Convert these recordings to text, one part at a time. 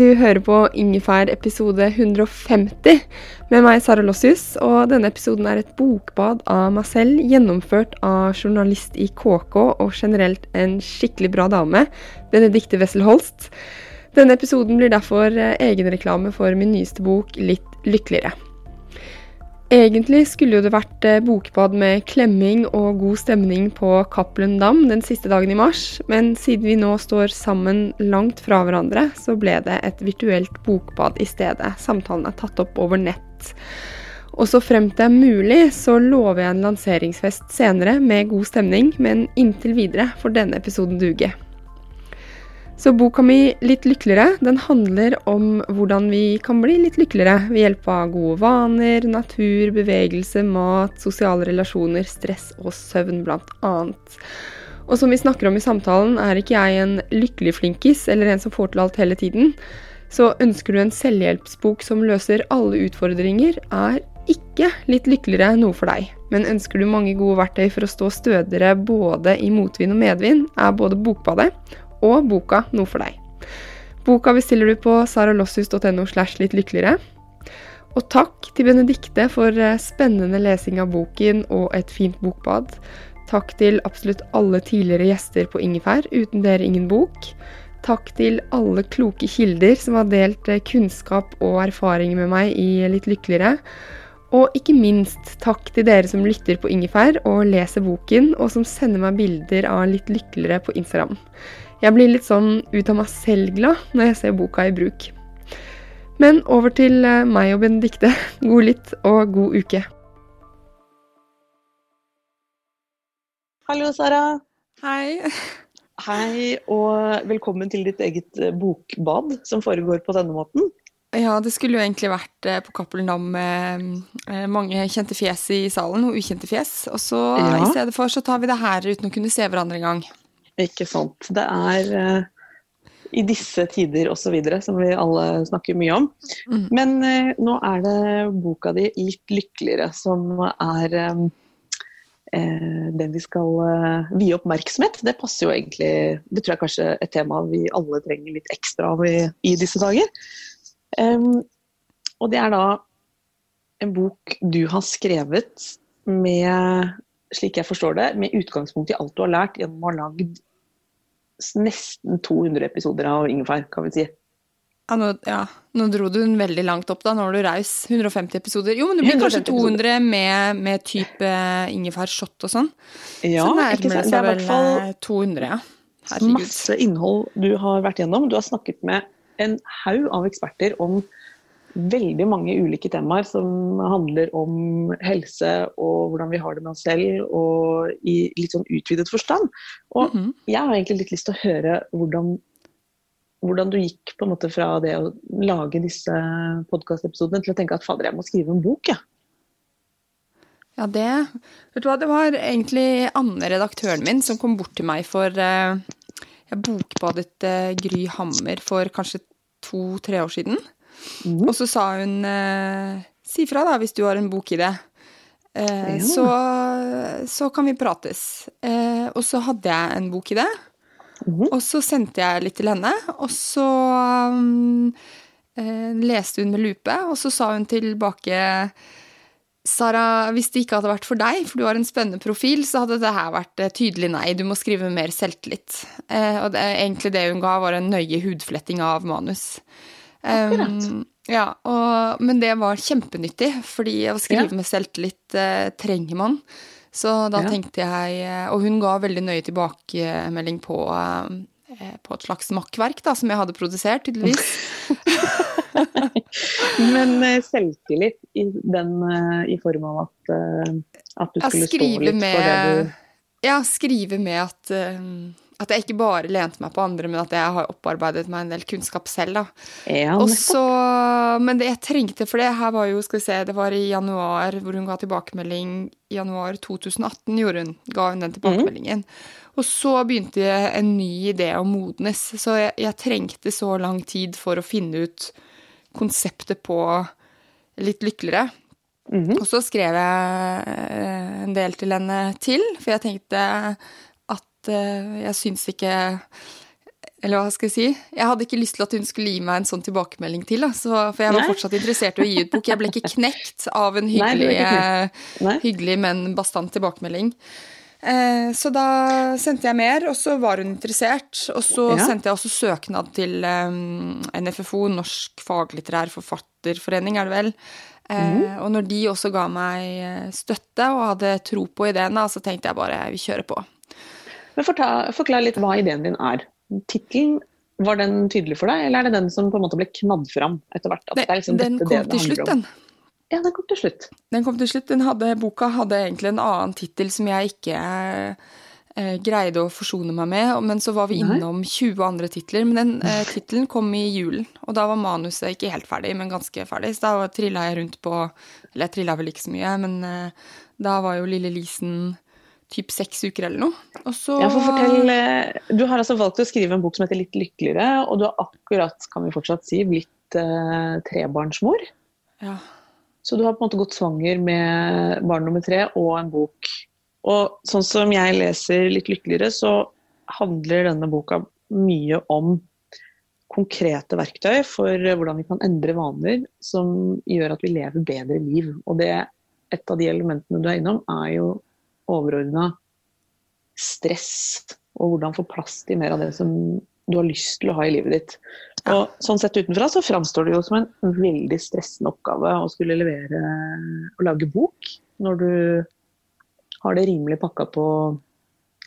du hører på Ingefær episode 150 med meg, Sara Lossius, og denne episoden er et bokbad av meg selv, gjennomført av journalist i KK og generelt en skikkelig bra dame, Benedicte Wessel Holst. Denne episoden blir derfor eh, egenreklame for min nyeste bok, Litt lykkeligere. Egentlig skulle jo det vært eh, bokbad med klemming og god stemning på Cappelen Dam den siste dagen i mars, men siden vi nå står sammen langt fra hverandre, så ble det et virtuelt bokbad i stedet. Samtalen er tatt opp over nett. Og så fremt det er mulig, så lover jeg en lanseringsfest senere med god stemning, men inntil videre får denne episoden duge. Så boka mi Litt lykkeligere den handler om hvordan vi kan bli litt lykkeligere ved hjelp av gode vaner, natur, bevegelse, mat, sosiale relasjoner, stress og søvn blant annet. Og som vi snakker om i samtalen, er ikke jeg en lykkelig flinkis eller en som får til alt hele tiden. Så ønsker du en selvhjelpsbok som løser alle utfordringer, er ikke litt lykkeligere noe for deg. Men ønsker du mange gode verktøy for å stå stødigere både i motvind og medvind, er både Bokbadet og boka noe for deg. Boka bestiller du på saralosshus.no slash litt lykkeligere. Og takk til Benedikte for eh, spennende lesing av boken og et fint bokbad. Takk til absolutt alle tidligere gjester på Ingefær. Uten dere ingen bok. Takk til alle kloke kilder som har delt eh, kunnskap og erfaringer med meg i Litt lykkeligere. Og ikke minst takk til dere som lytter på Ingefær og leser boken, og som sender meg bilder av Litt lykkeligere på Instagram. Jeg blir litt sånn ut av meg selv-glad når jeg ser boka i bruk. Men over til eh, meg og Benedikte. God lytt og god uke. Hallo, Sara. Hei. Hei, og velkommen til ditt eget eh, bokbad, som foregår på denne måten. Ja, det skulle jo egentlig vært eh, på Cappelen Dam med mange kjente fjes i salen, og ukjente fjes. Og så ja. i stedet for så tar vi det her uten å kunne se hverandre engang. Ikke sant. Det er uh, i disse tider osv. som vi alle snakker mye om. Mm. Men uh, nå er det boka di 'Litt lykkeligere' som er um, uh, den vi skal vie oppmerksomhet. Det passer jo egentlig Det tror jeg kanskje er et tema vi alle trenger litt ekstra av i, i disse dager. Um, og det er da en bok du har skrevet med slik jeg forstår det, med utgangspunkt i alt du har lært gjennom å ha lagd nesten 200 episoder av Ingefær, kan vi si. Ja nå, ja, nå, dro du den veldig langt opp, da. Nå var du raus. 150 episoder. Jo, men det blir kanskje 200 med, med type ingefær-shot og sånn. Ja, Så nærmer det seg vel 200, ja. Herregud. Masse innhold du har vært gjennom. Du har snakket med en haug av eksperter om veldig mange ulike temaer som handler om helse og hvordan vi har det med oss selv, og i litt sånn utvidet forstand. Og mm -hmm. jeg har egentlig litt lyst til å høre hvordan, hvordan du gikk på en måte fra det å lage disse podkastepisodene til å tenke at fader, jeg må skrive en bok, jeg. Ja. Ja, det Vet du hva, det var egentlig Anne, redaktøren min, som kom bort til meg for uh, Jeg bokbadet uh, Gry Hammer for kanskje to-tre år siden. Mm. Og så sa hun eh, si fra da hvis du har en bok i det. Eh, ja. så, så, kan vi prates. Eh, og så hadde jeg en bok i det. Mm. Og så sendte jeg litt til henne, og så um, leste hun med lupe, og så sa hun tilbake Sara, hvis det ikke hadde vært for deg, for du har en spennende profil, så hadde det her vært tydelig nei. Du må skrive mer selvtillit. Eh, og det, egentlig det hun ga, var en nøye hudfletting av manus. Um, ja, og, men det var kjempenyttig, fordi å skrive ja. med selvtillit uh, trenger man. Så da ja. tenkte jeg eh, Og hun ga veldig nøye tilbakemelding på, uh, på et slags makkverk da, som jeg hadde produsert, tydeligvis. men selvtillit i, den, i form av at, at du skulle stå litt med, for det du Ja, skrive med at uh, at jeg ikke bare lente meg på andre, men at jeg har opparbeidet meg en del kunnskap selv. Ja, Også, men det jeg trengte for det her var jo, skal vi se, det var i januar hvor hun ga tilbakemelding. Januar 2018 gjorde hun, ga hun den tilbakemeldingen. Mm. Og så begynte en ny idé å modnes. Så jeg, jeg, trengte så lang tid for å finne ut konseptet på Litt lykkeligere. Mm -hmm. Og så skrev jeg eh, en del til henne til, for jeg tenkte uh, jeg syns ikke Eller hva skal jeg si? Jeg hadde ikke lyst til at hun skulle gi meg en sånn tilbakemelding til. Så, for jeg var Nei. fortsatt interessert i å gi ut bok. Jeg ble ikke knekt av en hyggelig, Nei, hyggelig men bastant tilbakemelding. Uh, så da sendte jeg mer, og så var hun interessert. Og så ja. sendte jeg også søknad til um, NFFO, Norsk faglitterær forfatterforening, er det vel. Mm. Og når de også ga meg støtte og hadde tro på ideen, så tenkte jeg bare vi kjører på. Men Forklar litt hva ideen din er. Tittelen, var den tydelig for deg, eller er det den som på en måte ble knadd fram etter hvert? Det, liksom den kom til slutt, den. Ja, den kom til slutt. Den kom til slutt. Den hadde, boka hadde egentlig en annen tittel som jeg ikke eh, greide å forsone meg med. Men så var vi innom 20 andre titler. Men den eh, tittelen kom i julen, og da var manuset ikke helt ferdig, men ganske ferdig. Så da trilla jeg rundt på Eller jeg trilla vel ikke så mye, men eh, da var jo Lille Lisen typ seks uker eller noe. Og så ja, for fortell, eh, Du har altså valgt å skrive en bok som heter Litt lykkeligere, og du har akkurat, kan vi fortsatt si, blitt eh, trebarnsmor. Ja. Så du har på en måte gått svanger med barn nummer tre og en bok. Og sånn som jeg leser Litt lykkeligere, så handler denne boka mye om konkrete verktøy for hvordan vi kan endre vaner som gjør at vi lever bedre liv. Og det, et av de elementene du er innom, er jo overordna stress, og hvordan få plass til mer av det som du har lyst til å ha i livet ditt. Og sånn sett utenfra så framstår det jo som en veldig stressende oppgave å skulle levere og lage bok når du har det rimelig pakka på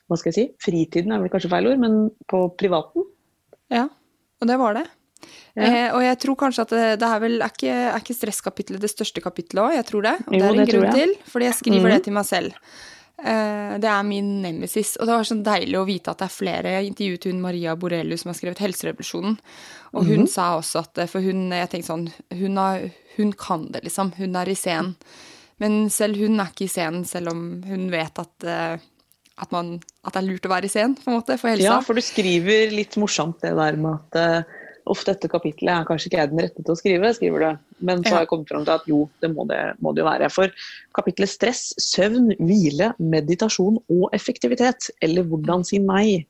hva skal jeg si, fritiden er vel kanskje feil ord, men på privaten. Ja, og det var det. Ja. Eh, og jeg tror kanskje at det, det er vel er ikke, er ikke stresskapitlet det største kapitlet òg, jeg tror det. Og jo, det er en grunn til, fordi jeg skriver mm. det til meg selv. Eh, det er min nemesis. Og det var sånn deilig å vite at det er flere. Jeg intervjuet hun Maria Borelius som har skrevet 'Helserevolusjonen'. Og hun mm -hmm. sa også at For hun jeg tenkte sånn hun, har, hun, kan det, liksom. Hun er i scenen. Men selv hun er ikke i scenen, selv om hun vet at, eh, at, man, at det er lurt å være i scenen, på en måte, for helsa. Ja, for du skriver litt morsomt det der med at eh, uff, dette kapitlet er kanskje ikke jeg den rette til å skrive, skriver du. Men så har jeg kommet fram til at jo, det må det, må det jo være. For kapitlet stress, søvn, hvile, meditasjon og effektivitet, eller hvordan si nei,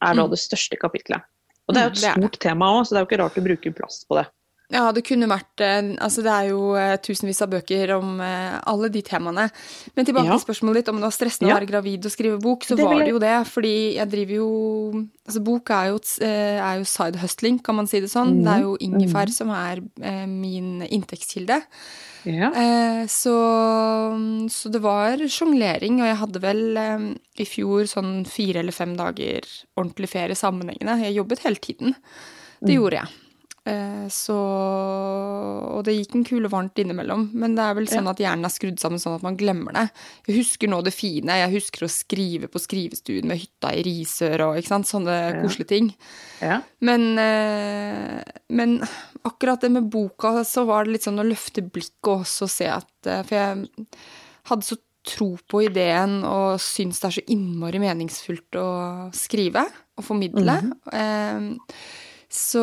er da mm. det største kapitlet. Og det er jo et mm, stort tema òg, så det er jo ikke rart du bruker plass på det. Ja, det kunne vært eh, Altså, det er jo eh, tusenvis av bøker om eh, alle de temaene. Men tilbake ja. til spørsmålet ditt om det var stressende ja. å være gravid og skrive bok, så det var det jo det. Fordi jeg driver jo Altså, bok er jo, er jo side hustling, kan man si det sånn. Mm. Det er jo ingefær mm. som er min inntektskilde. Ja. Så, så, det var sjonglering, og jeg hadde vel i fjor sånn fire eller fem dager ordentlig ferie sammenhengende. Jeg jobbet hele tiden. Det mm. gjorde jeg. Eh, så Og det gikk en kule varmt innimellom. Men det er vel sånn at hjernen er skrudd sammen sånn at man glemmer det. Jeg husker nå det fine. Jeg husker å skrive på skrivestuen med hytta i Risør og ikke sant? sånne ja. koselige ting. Ja. Men, eh, men, akkurat det med boka, så var det litt sånn å løfte blikket også og se at eh, For jeg hadde så tro på ideen og syns det er så innmari meningsfullt å skrive og formidle. Mm -hmm. Så,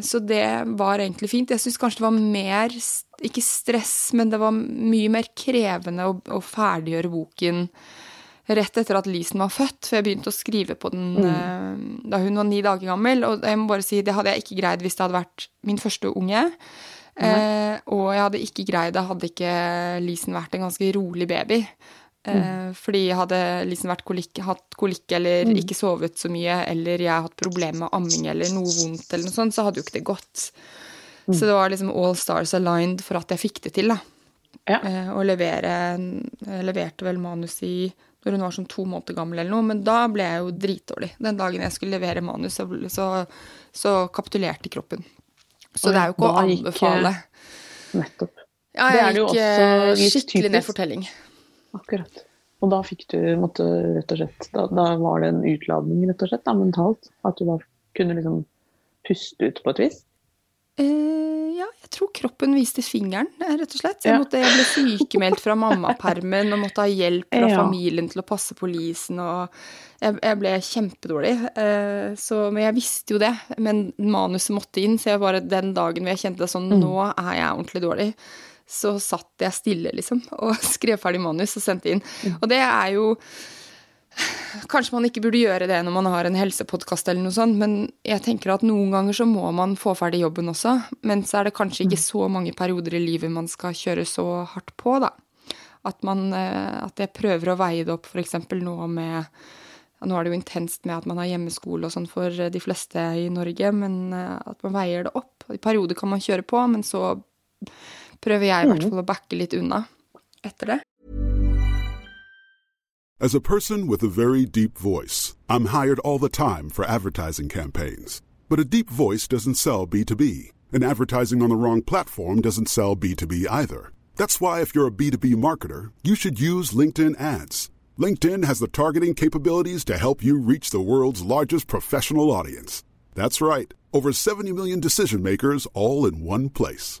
så, det var egentlig fint. Jeg syns kanskje det var mer, ikke stress, men det var mye mer krevende å, å ferdiggjøre boken rett etter at Lisen var født, for jeg begynte å skrive på den mm. Eh, da hun var ni dager gammel. Og jeg må bare si, det hadde jeg ikke greid hvis det hadde vært min første unge. Mm. Eh, og jeg hadde ikke greid det hadde ikke Lisen vært en ganske rolig baby. Mm. Eh, fordi jeg hadde liksom vært kolikk, hatt kolikk eller mm. ikke sovet så mye, eller jeg har hatt problemer med amming eller noe vondt, eller noe sånt, så hadde jo ikke det gått. Mm. Så det var liksom all stars aligned for at jeg fikk det til, da. Ja. Eh, og levere Jeg leverte vel manus i når hun var sånn to måneder gammel eller noe, men da ble jeg jo dritdårlig. Den dagen jeg skulle levere manus, så, så, kapitulerte kroppen. Så det er jo ikke å anbefale. Nettopp. Ja, jeg gikk skikkelig ned for telling. Akkurat. Og da fikk du måtte, rett og slett da, da, var det en utladning rett og slett da, mentalt? At du da kunne liksom puste ut på et vis? Eh, ja, jeg tror kroppen viste fingeren, rett og slett. Jeg, måtte, jeg ble sykemeldt fra mammapermen og måtte ha hjelp fra ja. familien til å passe på Lisen. Og jeg, jeg ble kjempedårlig. Eh, så, men jeg visste jo det. Men manuset måtte inn, så jeg bare den dagen hvor jeg kjente sånn mm. Nå er jeg ordentlig dårlig. Så satt jeg stille, liksom, og skrev ferdig manus og sendte inn. Mm. Og det er jo Kanskje man ikke burde gjøre det når man har en helsepodkast eller noe sånt, men jeg tenker at noen ganger så må man få ferdig jobben også. Men så er det kanskje ikke så mange perioder i livet man skal kjøre så hardt på, da. At, man, eh, at jeg prøver å veie det opp f.eks. nå med Nå er det jo intenst med at man har hjemmeskole og sånn for de fleste i Norge, men eh, at man veier det opp. I perioder kan man kjøre på, men så prøver jeg i hvert mm. fall å backe litt unna etter det. As a person with a very deep voice, I'm hired all the time for advertising campaigns. But a deep voice doesn't sell B2B, and advertising on the wrong platform doesn't sell B2B either. That's why if you're a B2B marketer, you should use LinkedIn ads. LinkedIn has the targeting capabilities to help you reach the world's largest professional audience. That's right, over 70 million decision makers all in one place.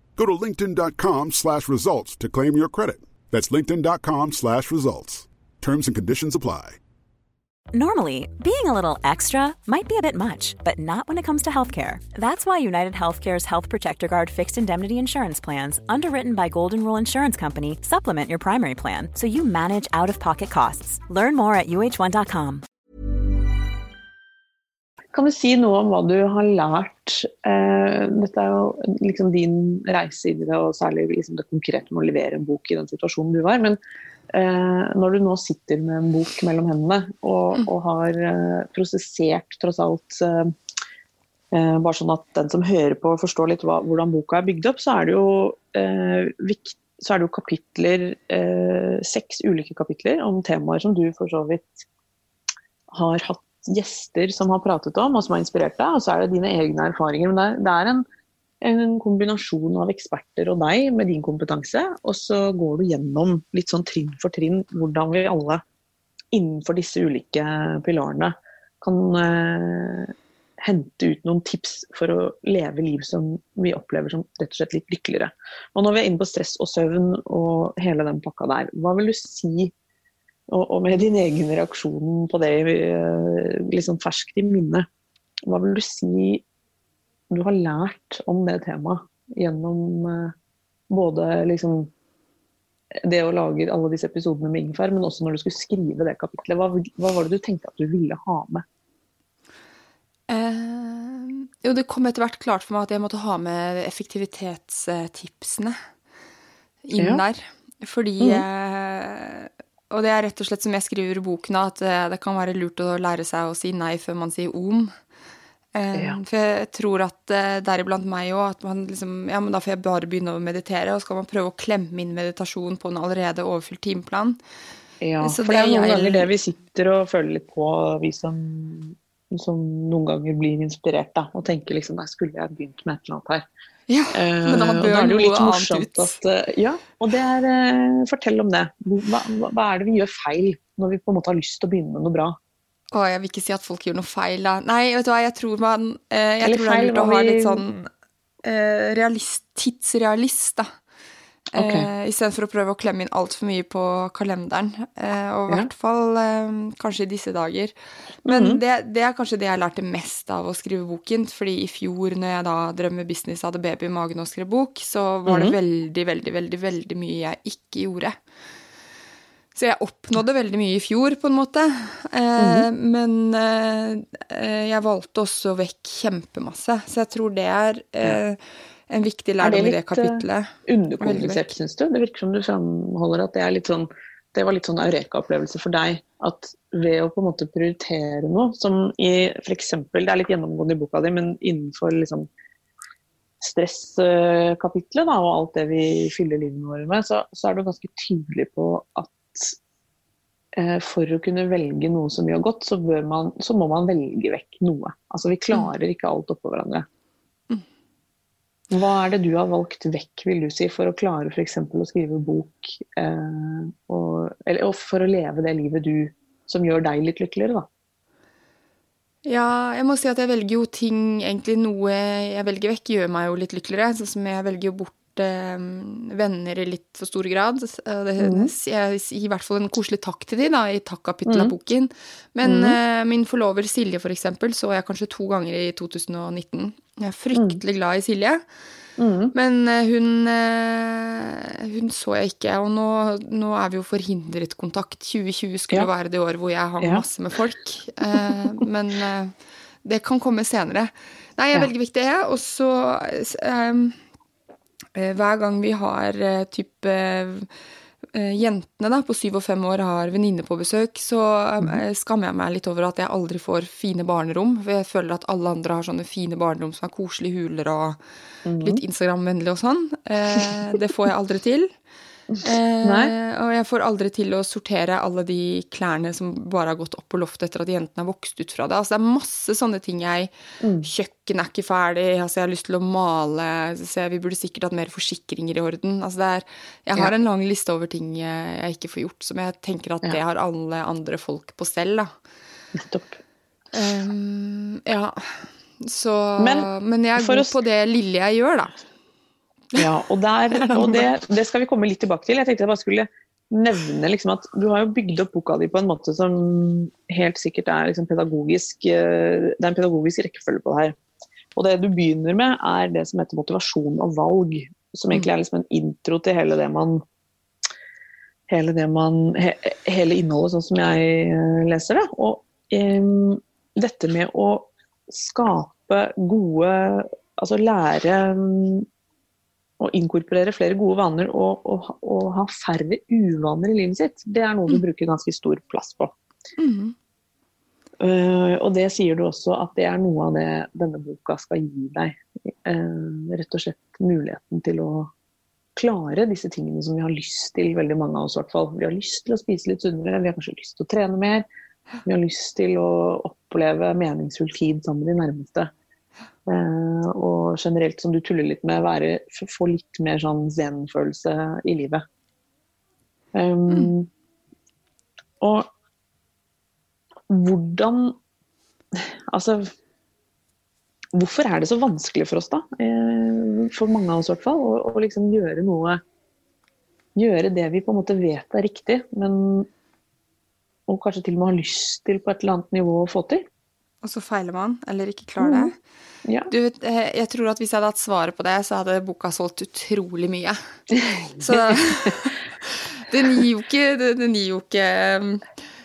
Go to linkedin.com slash results to claim your credit. That's linkedin.com slash results. Terms and conditions apply. Normally, being a little extra might be a bit much, but not when it comes to healthcare. That's why United Healthcare's Health Protector Guard fixed indemnity insurance plans, underwritten by Golden Rule Insurance Company, supplement your primary plan so you manage out of pocket costs. Learn more at uh1.com. Kan du si noe om hva du har lært? Eh, dette er jo liksom din reise i det, og særlig liksom det konkrete med å levere en bok i den situasjonen du var. men Eh, når du nå sitter med en bok mellom hendene og, mm. og har eh, prosessert tross alt bare sånn at den som hører på forstår litt hva, hvordan boka er bygd opp, så er det jo, vikt, så er det jo kapitler, seks ulike kapitler om temaer som du for så vidt har hatt gjester som har pratet om, og som har inspirert deg. Og så er det dine egne erfaringer. Men det er, en en kombinasjon av eksperter og deg med din kompetanse. Og så går du gjennom litt sånn trinn for trinn hvordan vi alle innenfor disse ulike pilarene kan eh, hente ut noen tips for å leve liv som vi opplever som rett og slett litt lykkeligere. Og når vi er inne på stress og søvn og hele den pakka der, hva vil du si og, og med din egen reaksjon på det uh, liksom ferskt i minnet, hva vil du si du har lært om det temaet gjennom eh, både liksom det å lage alle disse episodene med ingefær, men også når du skulle skrive det kapitlet. Hva, hva var det du tenkte at du ville ha med? Eh, jo, det kom etter hvert klart for meg at jeg måtte ha med effektivitetstipsene inn ja. der. Fordi mm. eh, Og det er rett og slett som jeg skriver i boken, at eh, det kan være lurt å lære seg å si nei før man sier om. Eh, ja. For jeg tror at uh, deriblant meg òg, at man liksom Ja, men da får jeg bare begynne å meditere, og skal man prøve å klemme inn meditasjon på en allerede overfylt timeplan. Ja, Så for det er noen jeg... ganger det vi sitter og føler litt på, vi som, som noen ganger blir inspirert, da, og tenker liksom Nei, skulle jeg begynt med et eller annet her? Ja, men da bør uh, noe annet ut. At, uh, ja, og det er Fortell om det. Hva, hva er det vi gjør feil når vi på en måte har lyst til å begynne med noe bra? Å, jeg vil ikke si at folk gjør noe feil, da. Nei, vet du hva, jeg tror man jeg Jeg tror det er lurt å ha litt sånn uh, realist, tidsrealist, da. Okay. Eh, Istedenfor å prøve å klemme inn altfor mye på kalenderen. Eh, og i ja. hvert fall eh, kanskje i disse dager. Men mm -hmm. det, det, er kanskje det jeg lærte mest av å skrive boken. fordi i fjor, når jeg da drømmer business, hadde baby i magen og skrev bok, så var mm -hmm. det mhm. veldig, veldig, veldig, veldig mye jeg ikke gjorde. Så jeg oppnådde veldig mye i fjor, på en måte. Eh, mm. Men eh, jeg valgte også vekk kjempemasse. Så jeg tror det er eh, en viktig lærdom i det kapitlet. Er det litt underkommunisert, syns du? Det virker som du framholder at det er litt sånn det var litt sånn eureka-opplevelse for deg at ved å på en måte prioritere noe, som i f.eks. Det er litt gjennomgående i boka di, men innenfor liksom stresskapitlet og alt det vi fyller livet vårt med, så, så er du ganske tydelig på at eh, for å kunne velge noe som gjør godt, så, man, så, må man velge vekk noe. Altså vi klarer ikke alt oppå hverandre. Hva er det du har valgt vekk, vil du si, for å klare f.eks. å skrive bok, eh, og, eller, og for å leve det livet du som gjør deg litt lykkeligere, da? Ja, jeg må si at jeg velger jo ting Egentlig noe jeg velger vekk, gjør meg jo litt lykkeligere. Sånn som jeg velger jo bort venner i litt for stor grad. Det, mm. Jeg gir i hvert fall en koselig takk til de da, i takk-kapittelet mm. av boken. Men mm. eh, min forlover Silje, for eksempel, så jeg kanskje to ganger i 2019. Jeg er fryktelig glad i Silje. Mm. Men eh, hun, eh, hun, så jeg ikke, og nå, nå, er vi jo forhindret kontakt. 2020 skulle ja. være det året hvor jeg hang ja. masse med folk. Eh, men det kan komme senere. Nei, jeg velger viktig, jeg. Og så um, Hver gang vi har type Eh, jentene da, på syv og fem år har venninne på besøk, så eh, mhm. skammer jeg meg litt over at jeg aldri får fine barnerom. For jeg føler at alle andre har sånne fine barnerom som er koselige huler og mhm. litt Instagram-vennlige og sånn. Eh, det får jeg aldri til. Eh, og jeg får aldri til å sortere alle de klærne som bare har gått opp på loftet etter at jentene har vokst ut fra det. Altså, det er masse sånne ting jeg mm. Kjøkkenet er ikke ferdig, altså, jeg har lyst til å male så Vi burde sikkert hatt mer forsikringer i orden. Altså, er, jeg har ja. en lang liste over ting jeg ikke får gjort, som jeg tenker at ja. det har alle andre folk på stell. da. Nettopp. Um, ja. Så Men, men jeg er god å... på det lille jeg gjør, da. Ja, og, der, og det, det, skal vi komme litt tilbake til. Jeg tenkte jeg bare skulle nevne liksom at du har jo bygd opp boka di på en måte som helt sikkert er liksom pedagogisk eh, Det er en pedagogisk rekkefølge på det her. Og det du begynner med, er det som heter motivasjon og valg. Som egentlig er liksom en intro til hele det man Hele, det man, he, hele innholdet, sånn som jeg eh, leser det. Og um, dette med å skape gode Altså lære um, å inkorporere flere gode vaner og, og, og, ha færre uvaner i livet sitt, det er noe du mm. bruker ganske stor plass på. Mm. Uh, og det sier du også at det er noe av det denne boka skal gi deg. Uh, rett og slett muligheten til å klare disse tingene som vi har lyst til, veldig mange av oss i hvert fall. Vi har lyst til å spise litt sunnere, vi har kanskje lyst til å trene mer. Vi har lyst til å oppleve meningsfull tid sammen med de nærmeste. Uh, og generelt, som du tuller litt med, være, få litt mer sånn zen-følelse i livet. Um, mm. Og hvordan Altså Hvorfor er det så vanskelig for oss, da? Uh, for mange av oss i hvert fall. Å, å liksom gjøre noe Gjøre det vi på en måte vet er riktig, men og kanskje til og med har lyst til på et eller annet nivå å få til. Og så feiler man, eller ikke klarer det. Mm. Ja. Du, eh, jeg tror at hvis jeg hadde hatt svaret på det, så hadde boka solgt utrolig mye. Så den gir jo ikke, den gir jo ikke um,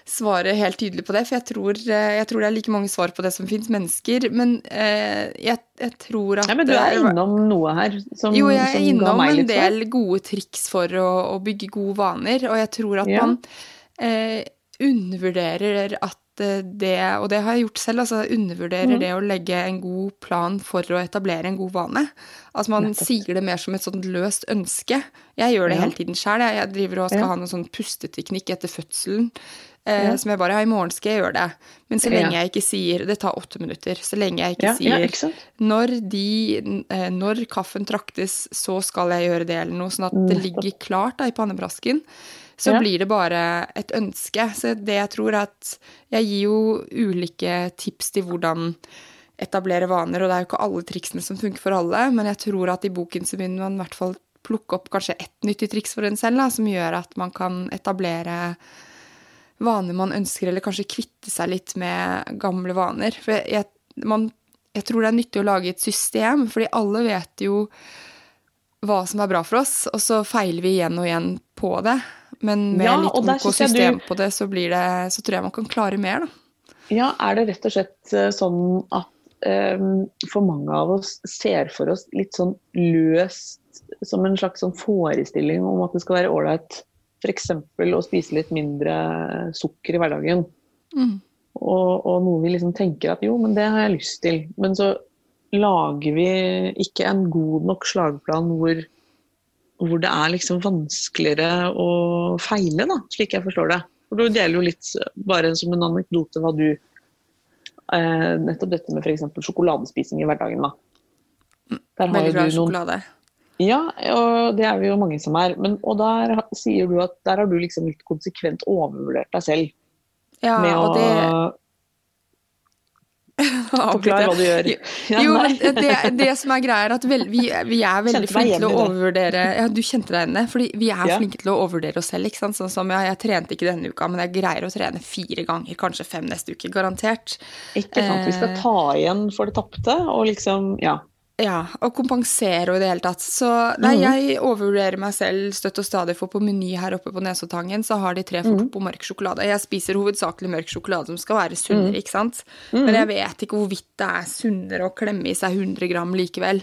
svaret helt tydelig på det, for jeg tror, eh, jeg tror, det er like mange svar på det som fins mennesker. Men eh, jeg, jeg, tror at ja, Men du er innom noe her som, Jo, jeg er innom en del gode triks for å, å, bygge gode vaner, og jeg tror at ja. man eh, undervurderer at det, og det har jeg gjort selv, altså undervurderer mm. det å legge en god plan for å etablere en god vane. Altså Man Nettopp. sier det mer som et sånt løst ønske. Jeg gjør det ja. hele tiden sjøl. Jeg driver og skal ja. ha noen sånn pusteteknikk etter fødselen. Eh, ja. Som jeg bare Ja, i morgen skal jeg gjøre det. Men så lenge jeg ikke sier Det tar åtte minutter. Så lenge jeg ikke sier ikke når, de, eh, når kaffen traktes, så skal jeg gjøre det, eller noe. Sånn at det ligger klart da i pannebrasken så ja. blir det bare et ønske. Så det jeg tror er at jeg gir jo ulike tips til hvordan etablere vaner, og det er jo ikke alle triksene som funker for alle, men jeg tror at i boken så begynner man i hvert fall plukke opp kanskje ett nyttig triks for en selv, da, som gjør at man kan etablere vaner man ønsker, eller kanskje kvitte seg litt med gamle vaner. For jeg, man, jeg tror det er nyttig å lage et system, fordi alle vet jo hva som er bra for oss, og så feiler vi igjen og igjen på det. Men med ja, litt OK system du... på det, så, det, så tror jeg man kan klare mer, da. Ja, er det rett og slett eh, sånn at um, for mange av oss ser for oss litt sånn løst som en slags sånn forestilling om at det skal være ålreit f.eks. å spise litt mindre sukker i hverdagen. Mm. Og, og noe vi liksom tenker at jo, men det har jeg lyst til. Men så lager vi ikke en god nok slagplan hvor, hvor det er liksom vanskeligere å feile, da, slik jeg forstår det. For Du deler jo litt, bare som en anekdote, hva du eh, Nettopp dette med f.eks. sjokoladespising i hverdagen. da. Der har Veldig glad i sjokolade. ja, og det er vi jo mange som er. Men, og der sier du at der har du liksom litt konsekvent overvurdert deg selv. Ja, med å og det Forklar hva du gjør. Ja, jo, men det, det som er greia, er at vel, vi, vi er veldig flinke til å overvurdere Ja, du kjente deg igjen i det. Fordi vi er Ja. flinke til å overvurdere oss selv. ikke sant? Sånn som ja, jeg trente ikke denne uka, men jeg greier å trene fire ganger, kanskje fem neste uke. Garantert. Ikke sant. Vi skal Eh. ta igjen for det tapte, og liksom Ja. Ja, og kompensere og i det hele tatt. Så nei, Mhm. jeg overvurderer meg selv støtt og stadig, for på Meny her oppe på Nesoddtangen så har de tre for Mhm. to på mørk sjokolade. Jeg spiser hovedsakelig mørk sjokolade som skal være Mhm. sunnere, ikke sant. Men jeg vet ikke hvorvidt det er sunnere å klemme i seg 100 gram likevel.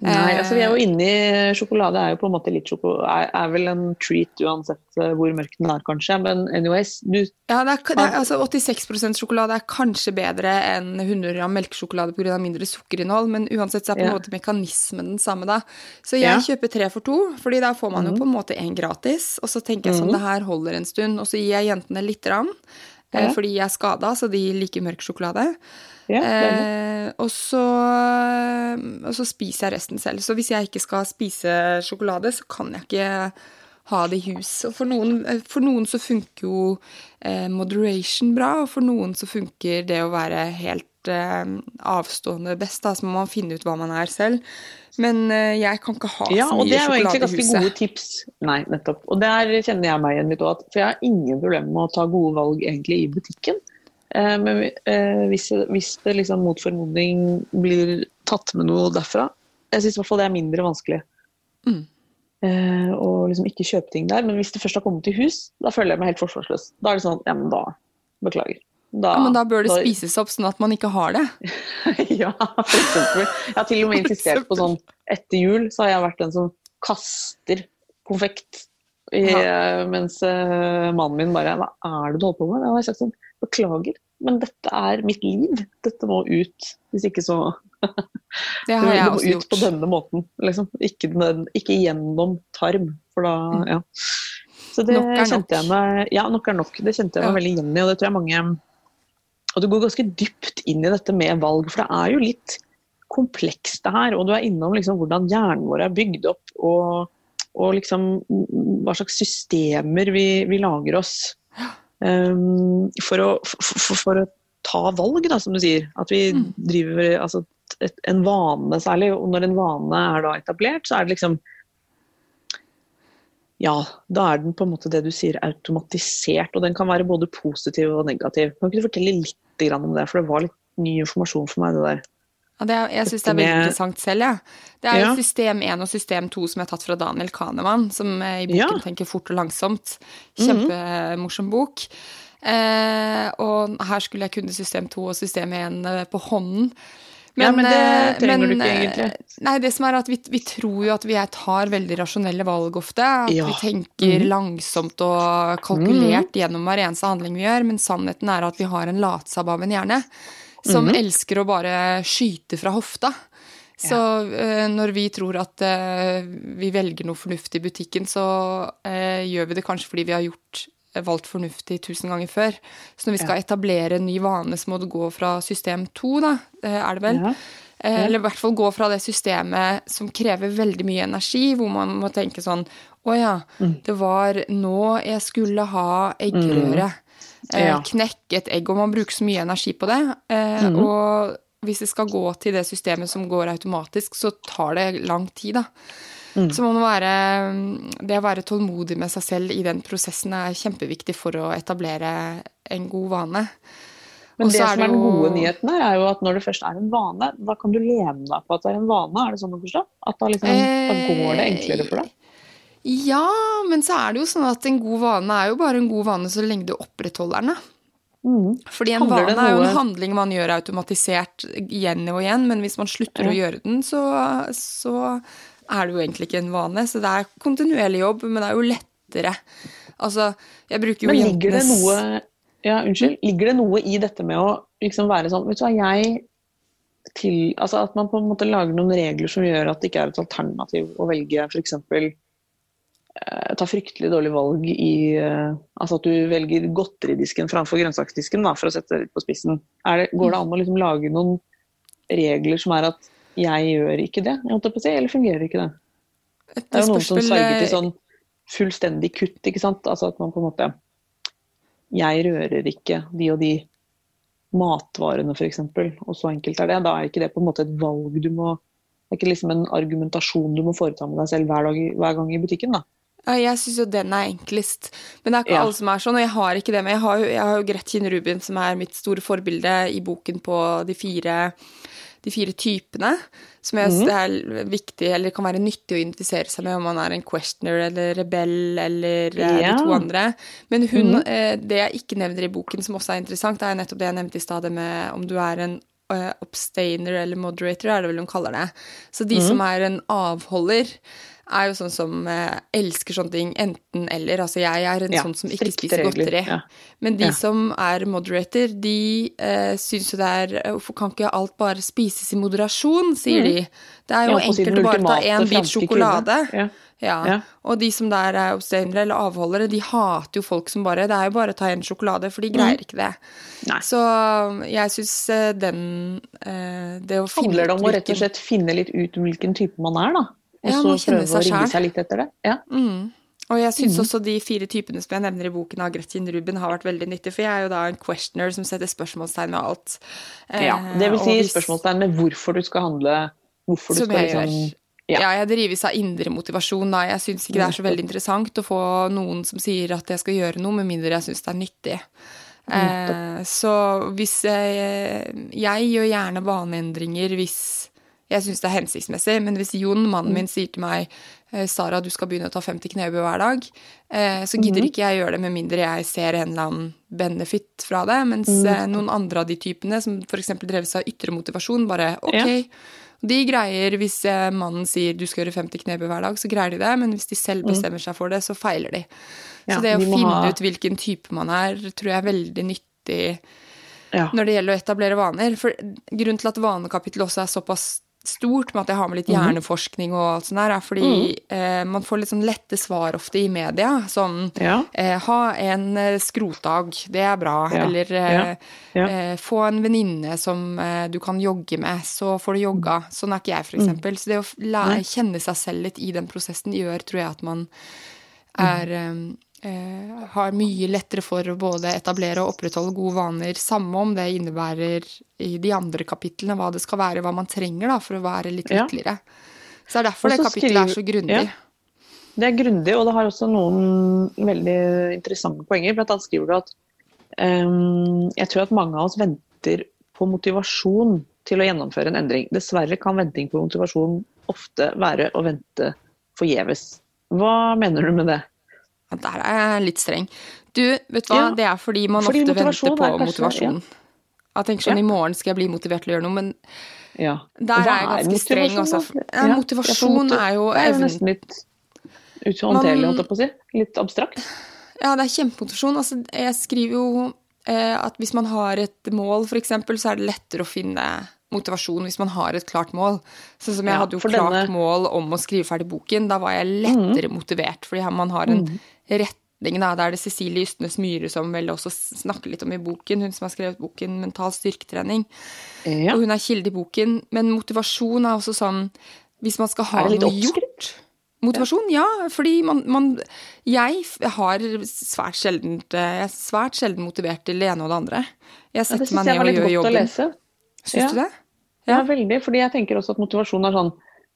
Nei, Eh, altså vi er jo inne i Sjokolade er jo på en måte litt sjoko... Er, er vel en treat uansett eh, hvor mørk den er, kanskje. Men anyways, du Ja, det er, det er, altså 86% sjokolade er kanskje bedre enn 100 gram melkesjokolade pga. mindre sukkerinnhold, men uansett så er på en Ja. måte mekanismen den samme, da. Så jeg Ja. kjøper tre for to, fordi da får man Mhm. jo på en måte én gratis. Og så tenker jeg sånn, det her holder en stund. Og så gir jeg jentene lite grann, eh, Ja. fordi jeg er skada, så de liker mørk sjokolade. Ja. Eh, og, så, og så spiser jeg resten selv. Så hvis jeg ikke skal spise sjokolade, så kan jeg ikke ha det i hus. Og for noen, for noen så funker jo eh, moderation bra, og for noen så funker det å være helt eh, avstående best. Da, så må man finne ut hva man er selv. Men eh, jeg kan ikke ha Ja, så og det er jo egentlig ganske gode tips. Nei, nettopp. Og der kjenner jeg meg igjen litt òg, for jeg har ingen problemer med å ta gode valg egentlig i butikken. Eh, Men eh, hvis, hvis det liksom mot formodning blir tatt med noe derfra Jeg syns i hvert fall det er mindre vanskelig. Mm. Eh, å liksom ikke kjøpe ting der. Men hvis det først har kommet til hus, da føler jeg meg helt forsvarsløs. Da er det sånn Ja, men da Beklager. Da, Ja, men da bør det spises opp sånn at man ikke har det. ja, for eksempel. Jeg har til og med insistert på sånn Etter jul så har jeg vært den som kaster konfekt. I, mens uh, mannen min bare Hva er det du holder på med? Jeg har sagt sånn Beklager, men dette er mitt liv. Dette må ut. Hvis ikke så Det har jeg Det må ut på denne måten. Liksom. Ikke, den, ikke gjennom tarm, for da Ja. Så det Mm. Nok er nok. kjente jeg meg Ja, nok er nok. Det kjente jeg meg Ja. veldig igjen i, og det tror jeg mange Og du går ganske dypt inn i dette med valg, for det er jo litt komplekst det her. Og du er innom liksom hvordan hjernen vår er bygd opp, og, og liksom hva slags systemer vi, vi lager oss for, å, for, for å ta valg, da, som du sier. At vi Mm. driver altså, et, en vane særlig, og når en vane er da etablert, så er det liksom ja, da er den på en måte det du sier automatisert, og den kan være både positiv og negativ. Kan ikke du fortelle litt om det, for det var litt ny informasjon for meg, det der. Det jeg syns det er veldig interessant selv, jeg. Ja. Det er jo Ja. system 1 og system 2 som jeg har tatt fra Daniel Kahneman, som eh, i boken Ja. Mhm. tenker fort og langsomt. Kjempemorsom bok. Eh, og her skulle jeg kunne system 2 og system 1 eh, på hånden. Ja, men det trenger trenger du ikke eh, egentlig. Nei, det som er at vi, vi tror jo at vi tar veldig rasjonelle valg ofte. At Ja. vi tenker mm. langsomt og kalkulert gjennom hver eneste handling vi gjør, men sannheten er at vi har en latsabb av en hjerne som Mhm. elsker å bare skyte fra hofta. Så eh, når vi tror at eh, vi velger noe fornuftig i butikken, så eh, gjør vi det kanskje fordi vi har gjort valgt fornuftig tusen ganger før. Så når vi skal etablere en ny vane, så må det gå fra system to, da, er det vel? Ja. Eller i hvert fall gå fra det systemet som krever veldig mye energi, hvor man må tenke sånn Å ja, Mm. det var nå jeg skulle ha eggerøre. Eh, Ja. Knekke et egg, og man bruker så mye energi på det. Eh, Mm. Og hvis det skal gå til det systemet som går automatisk, så tar det lang tid, da. Mm. Så man må være Det å være tålmodig med seg selv i den prosessen er kjempeviktig for å etablere en god vane. Men Også det er som er den gode nyheten her, er jo at når det først er en vane, da kan du lene deg på at det er en vane. Er det sånn å forstå? At da, liksom, da går det enklere for deg? Ja, men så er det jo sånn at en god vane er jo bare en god vane så lenge du opprettholder den. Mm. Fordi en Handler vane er jo en handling man gjør automatisert igjen og igjen, men hvis man slutter å gjøre den, så, så er det jo egentlig ikke en vane. Så det er kontinuerlig jobb, men det er jo lettere Altså, jeg bruker jo Men ligger det noe Ja, unnskyld. Ligger det noe i dette med å liksom være sånn Vet du hva, jeg til Altså at man på en måte lager noen regler som gjør at det ikke er et alternativ å velge f.eks. Eh, ta fryktelig dårlig valg i eh, Altså at du velger godteridisken framfor grønnsaksdisken, da, for å sette det litt på spissen. Er det, går det an å liksom lage noen regler som er at jeg gjør ikke det, si, eller fungerer ikke det? Det er jo noen som sverger til sånn fullstendig kutt, ikke sant. Altså at man på en måte Jeg rører ikke de og de matvarene, f.eks. Og så enkelt er det. Da er ikke det på en måte et valg du må Det er ikke liksom en argumentasjon du må foreta med deg selv hver, dag, hver gang i butikken, da. Jeg syns jo den er enklest. Men det er ikke Ja. alle som er sånn, og jeg har ikke det. Men jeg har jo, jeg har jo Gretchen Rubin, som er mitt store forbilde i boken på de fire, de fire typene. Som jeg Mhm. synes er viktig, eller kan være nyttig å identifisere seg med om man er en questioner eller rebell eller eh, Ja. de to andre. Men hun, mm. eh, det jeg ikke nevner i boken, som også er interessant, er nettopp det jeg nevnte i stad, det med om du er en eh, abstainer eller moderator, er det vel hun kaller det. Så de de som er en avholder, er jo sånn som eh, elsker sånne ting enten-eller. Altså jeg er en Ja, sånn som ikke spiser regler, godteri. ja. Men de Ja. som er moderator, de eh, syns jo det er eh, Hvorfor kan ikke alt bare spises i moderasjon, sier de. Det er jo Mm. Enkelt å bare ta én bit sjokolade. Ja. Og de som der er abstainere eller avholdere, de hater jo folk som bare Det er jo bare å ta en sjokolade, for de greier ikke det. Mm. Nei. Så jeg syns den eh, Det å finne Handler det om å rett og slett finne litt ut hvilken type man er, da? Og Ja, så prøve å rigge seg litt etter det? Ja. Mm. Og jeg syns mm. også de fire typene som jeg nevner i boken av Gretchen Ruben, har vært veldig nyttig, for jeg er jo da en questioner som setter spørsmålstegn med alt. ja. Eh, Det vil si hvis- spørsmålstegn med hvorfor du skal handle, hvorfor du Som skal liksom gjør. Ja. Ja. jeg drives av indre motivasjon. Da. Jeg syns ikke det er så veldig interessant å få noen som sier at jeg skal gjøre noe, med mindre jeg syns det er nyttig. Eh, så hvis jeg, jeg gjør gjerne vaneendringer hvis jeg syns det er hensiktsmessig, men hvis Jon, mannen min, sier til meg eh, Sara, du skal begynne å ta 50 knebøy hver dag, eh, så gidder ikke jeg gjøre det med mindre jeg ser en eller annen benefit fra det. Mens eh, noen andre av de typene, som f.eks. dreves av ytre motivasjon, bare ok. De greier, hvis mannen sier du skal gjøre 50 knebøy hver dag, så greier de det. Men hvis de selv bestemmer seg for det, så feiler de. Så det å finne ut hvilken type man er, tror jeg er veldig nyttig Ja. når det gjelder å etablere vaner. For grunnen til at vanekapittelet også er såpass stort, med at jeg har med litt Mhm. hjerneforskning og alt sånt der, er fordi eh, man får litt sånn lette svar ofte i media. Sånn Ja. eh, ha en eh, skrotdag, det er bra. Ja. Eller eh, Ja. Eh, få en venninne som eh, du kan jogge med, så får du jogga. Sånn er ikke jeg, for Mm. Så det å lære, kjenne seg selv litt i den prosessen gjør, tror jeg, at man er Mm. Eh, har mye lettere for å både etablere og opprettholde gode vaner, samme om det innebærer i de andre kapitlene hva det skal være, hva man trenger da, for å være litt Ja. lykkeligere. Så det er derfor det kapittelet er så skriver- grundig. ja. Det er grundig, og det har også noen veldig interessante poenger. Blant annet skriver du at um, jeg tror at mange av oss venter på motivasjon til å gjennomføre en endring. Dessverre kan venting på motivasjon ofte være å vente forgjeves. Hva mener du med det? Ja, Der er jeg litt streng. Du, vet du hva, Ja, det er fordi man fordi ofte venter på er kanskje- motivasjon. Jeg tenker sånn, Ja. i morgen skal jeg bli motivert til å gjøre noe, men Ja. Der Hva er jeg ganske streng motivasjon, også. Ja, motivasjon er jo Det er jo nesten litt uhåndterlig, holdt jeg på å si. Litt abstrakt. Ja, det er kjempemotivasjon. Altså, jeg skriver jo eh, at hvis man har et mål, f.eks., så er det lettere å finne motivasjon hvis man har et klart mål. Sånn som jeg Ja, hadde jo klart denne- mål om å skrive ferdig boken. Da var jeg lettere motivert, fordi man har en retning. Da. Det er det Cecilie Ystnes Myhre som vel også snakker litt om i boken. Hun som har skrevet boken 'Mental styrketrening'. Ja. Og hun er kilde i boken. Men motivasjon er også sånn Hvis man skal ha det noe gjort Motivasjon, ja. Fordi man, man Jeg har svært sjelden Jeg er svært sjelden motivert til det ene og det andre. Jeg Ja, setter det meg syns jeg var litt godt å lese. Syns Ja. du det? Ja, veldig. Fordi jeg tenker også at motivasjon er sånn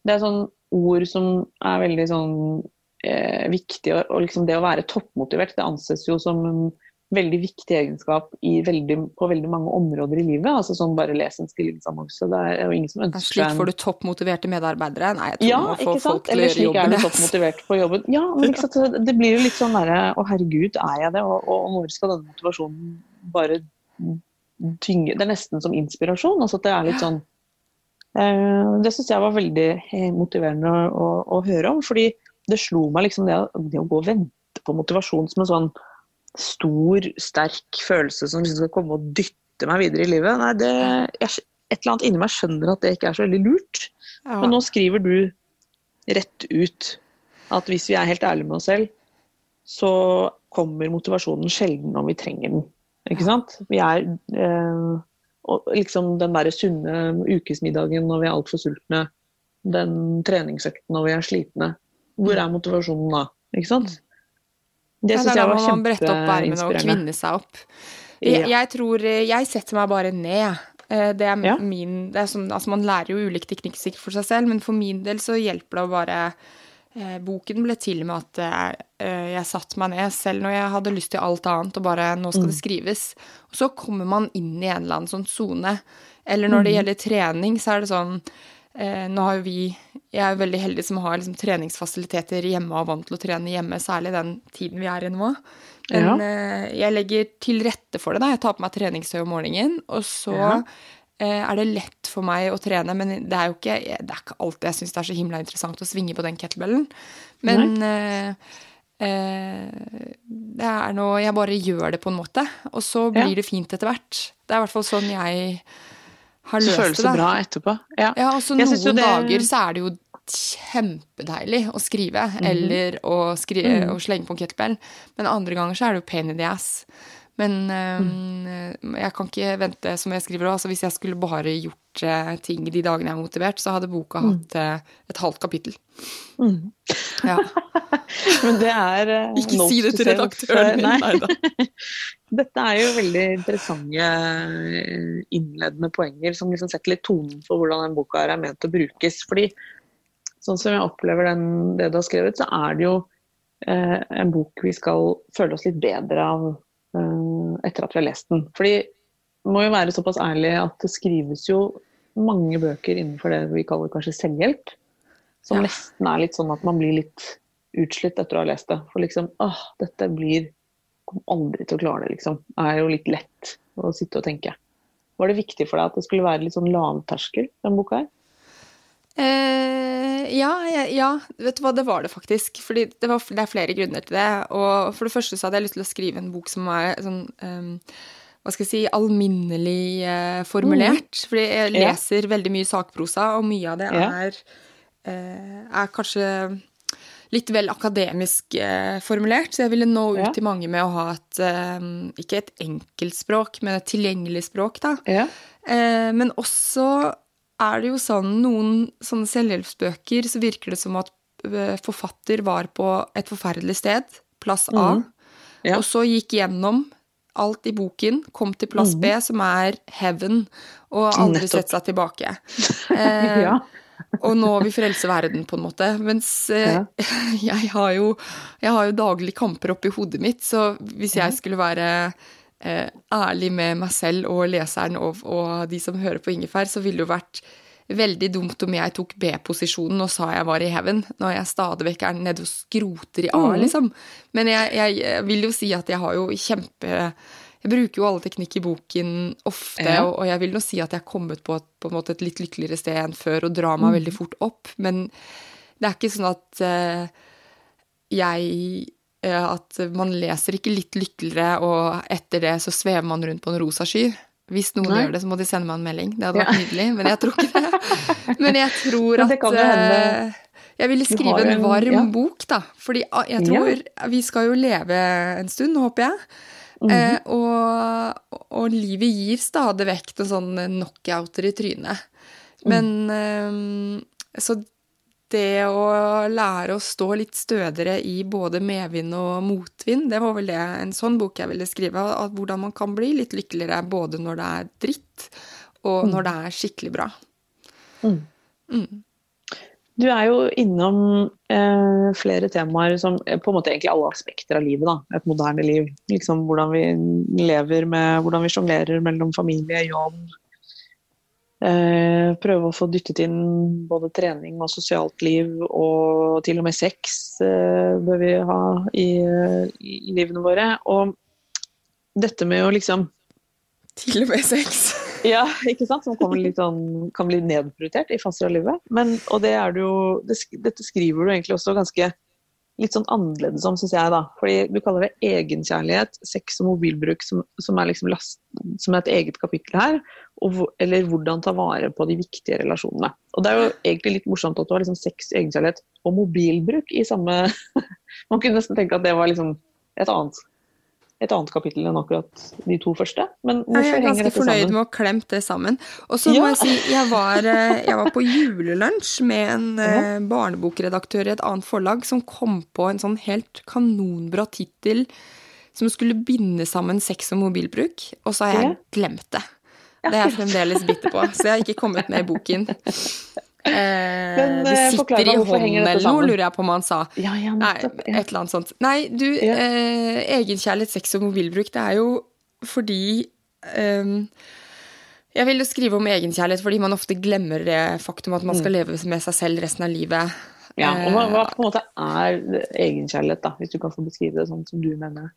Det er sånn ord som er veldig sånn eh, viktig. Og, og liksom det å være toppmotivert, det anses jo som en veldig viktig egenskap i veldig, på veldig mange områder i livet. Altså sånn bare les en stillingsannonse. Det er jo ingen som ønsker ønsker Slik får du toppmotiverte medarbeidere. Nei, jeg tror ja, man må få ikke folk til å Eller slik er du toppmotivert på jobben. Ja, men ikke sant? Det blir jo litt sånn derre Å, herregud, er jeg det? Og, og når skal denne motivasjonen bare tynge Det er nesten som inspirasjon. Altså at det er litt sånn eh, Det syns jeg var veldig eh, motiverende å, å, å høre om. Fordi det slo meg liksom det, det å gå og vente på motivasjon som en sånn stor, sterk følelse som liksom skal komme og dytte meg videre i livet. Nei, det, jeg, et eller annet inni meg skjønner at det ikke er så veldig lurt. Ja. Men nå skriver du rett ut at hvis vi er helt ærlige med oss selv, så kommer motivasjonen sjelden når vi trenger den. Ikke sant? Vi er eh, og liksom den der sunne ukesmiddagen når vi er altfor sultne, den treningsøkten når vi er slitne. Hvor er motivasjonen da? Ikke sant? Det syns jeg var kjempeinspirerende. Og kvinne seg opp. Jeg, jeg, tror Jeg setter meg bare ned. Eh, det er ja. min det er som, Altså, man lærer jo ulike teknikker sikkert for seg selv, men for min del så hjelper det å bare eh, Boken ble til med at jeg, eh, jeg satte meg ned, selv når jeg hadde lyst til alt annet, og bare 'nå skal det mm. skrives'. Og så kommer man inn i en eller annen sånn sone. Eller når det mm. gjelder trening, så er det sånn eh, Nå har vi Jeg er veldig heldig som har liksom, treningsfasiliteter hjemme og vant til å trene hjemme, særlig den tiden vi er i nå. Men ja. eh, jeg legger til rette for det. da. Jeg tar på meg treningstøy om morgenen, og så ja. eh, er det lett for meg å trene. Men det er jo ikke, det er ikke alltid jeg syns det er så himla interessant å svinge på den kettlebellen. Men eh, eh, det er noe Jeg bare gjør det på en måte, og så blir ja. det fint etter hvert. Det er i hvert fall sånn jeg har løst det. Føles det bra etterpå. Ja, ja og så noen det... dager så er det jo kjempedeilig å skrive mm -hmm. eller å, skrive, mm. å, slenge på en kettlebell. Men andre ganger så er det jo pain in the ass. Men um, jeg kan ikke vente, som jeg skriver òg. Altså, hvis jeg skulle bare gjort uh, ting de dagene jeg er motivert, så hadde boka mm. hatt uh, et halvt kapittel. Mm. Ja. Men det er uh, Ikke si det til redaktøren min, nei da. Dette er jo veldig interessante innledende poenger som liksom setter litt tonen for hvordan den boka er ment å brukes. Fordi sånn som jeg opplever den, det du har skrevet, så er det jo en bok vi skal føle oss litt bedre av etter at vi har lest den. Fordi må jo være såpass ærlig at det skrives jo mange bøker innenfor det vi kaller kanskje selvhjelp. Som ja. nesten er litt sånn at man blir litt utslitt etter å ha lest det. For liksom åh, dette blir Kommer aldri til å klare det, liksom. Det er jo litt lett å sitte og tenke. Var det viktig for deg at det skulle være litt sånn lavterskel, den boka her? Eh, ja, ja, vet du hva, det var det faktisk. Fordi det, var, det, er flere grunner til det. Og for det første så hadde jeg lyst til å skrive en bok som er sånn um, hva skal jeg si, alminnelig uh, formulert. Mm. Fordi jeg leser ja. veldig mye sakprosa, og mye av det ja. er, uh, er kanskje litt vel akademisk uh, formulert. Så jeg ville nå ut ja. til mange med å ha et Ikke et enkeltspråk, men et tilgjengelig språk, da. men også er det jo sånn noen sånne selvhjelpsbøker så virker det som at eh, forfatter var på et forferdelig sted, plass A, mm. ja. og så gikk gjennom alt i boken, kom til plass mm. B, som er heaven, og aldri sett seg tilbake. Eh, ja. og nå vil frelse verden, på en måte. Mens eh, ja. jeg, har jo, jeg har jo daglig kamper oppi hodet mitt, så hvis jeg skulle være ærlig med meg selv og leseren og, og de som hører på Ingefær, så ville det jo vært veldig dumt om jeg tok B-posisjonen og sa jeg var i heaven, når jeg stadig vekk er nede og skroter i A, mm. liksom. Men jeg, jeg, vil jo si at jeg har jo kjempe Jeg bruker jo alle teknikk i boken ofte, ja. og, jeg vil nå si at jeg har kommet på, et, på et litt lykkeligere sted enn før og drar meg mm. veldig fort opp, men det er ikke sånn at uh, jeg Eh, at man leser ikke litt lykkeligere, og etter det så svever man rundt på en rosa sky. Hvis noen Nei. gjør det, så må de sende meg en melding. Det hadde vært nydelig, men jeg tror ikke det. Men jeg tror at uh, jeg ville skrive en, en varm ja. bok, da. Fordi ah, jeg tror ja. Vi skal jo leve en stund, håper jeg. Mm -hmm. eh, og, og, livet gir stadig vekk noen sånne knockouter i trynet. Men mm. eh, Så det å lære å stå litt stødigere i både medvind og motvind, det var vel det en sånn bok jeg ville skrive. At hvordan man kan bli litt lykkeligere både når det er dritt, og mm. når det er skikkelig bra. Mm. Mm. Du er jo innom eh, flere temaer som eh, på en måte egentlig alle aspekter av livet. da, Et moderne liv. Liksom Hvordan vi lever med, hvordan vi sjonglerer mellom familie, jobb, prøve å få dyttet inn både trening og sosialt liv, og til og med sex eh, bør vi ha i, i, livene våre. Og dette med å liksom Til og med sex? ja, ikke sant? Som sånn, kan bli nedprioritert i faser av livet. Men, og det er det jo det, Dette skriver du egentlig også ganske litt sånn annerledes om, syns jeg, da. Fordi du kaller det egenkjærlighet, sex og mobilbruk, som, som, er, liksom last, som er et eget kapittel her. Og, eller hvordan ta vare på de viktige relasjonene. Og det er jo egentlig litt morsomt at du har liksom sex, egenkjærlighet og mobilbruk i samme Man kunne nesten tenke at det var liksom et annet et annet kapittel enn akkurat de to første. Men hvorfor henger dette sammen? Jeg er ganske fornøyd med å klemme det sammen. Og så ja. må jeg si, jeg var, eh, jeg var på julelunsj med en ja. Eh, barnebokredaktør i et annet forlag som kom på en sånn helt kanonbra tittel som skulle binde sammen sex og mobilbruk, og så har jeg glemt det. Det er jeg fremdeles bitter på, så jeg har ikke kommet med i boken. Eh, Men, det eh, sitter i hånden eller noe, lurer jeg på om han sa. Ja, ja, nettopp, Nei, et eller annet sånt. Nei, du, ja. eh, egenkjærlighet, sex og mobilbruk, det er jo fordi eh, Jeg vil jo skrive om egenkjærlighet fordi man ofte glemmer det faktum at man skal mm. leve med seg selv resten av livet. Ja, og hva, hva, på en måte er egenkjærlighet, da, hvis du kan få beskrive det sånn som du mener?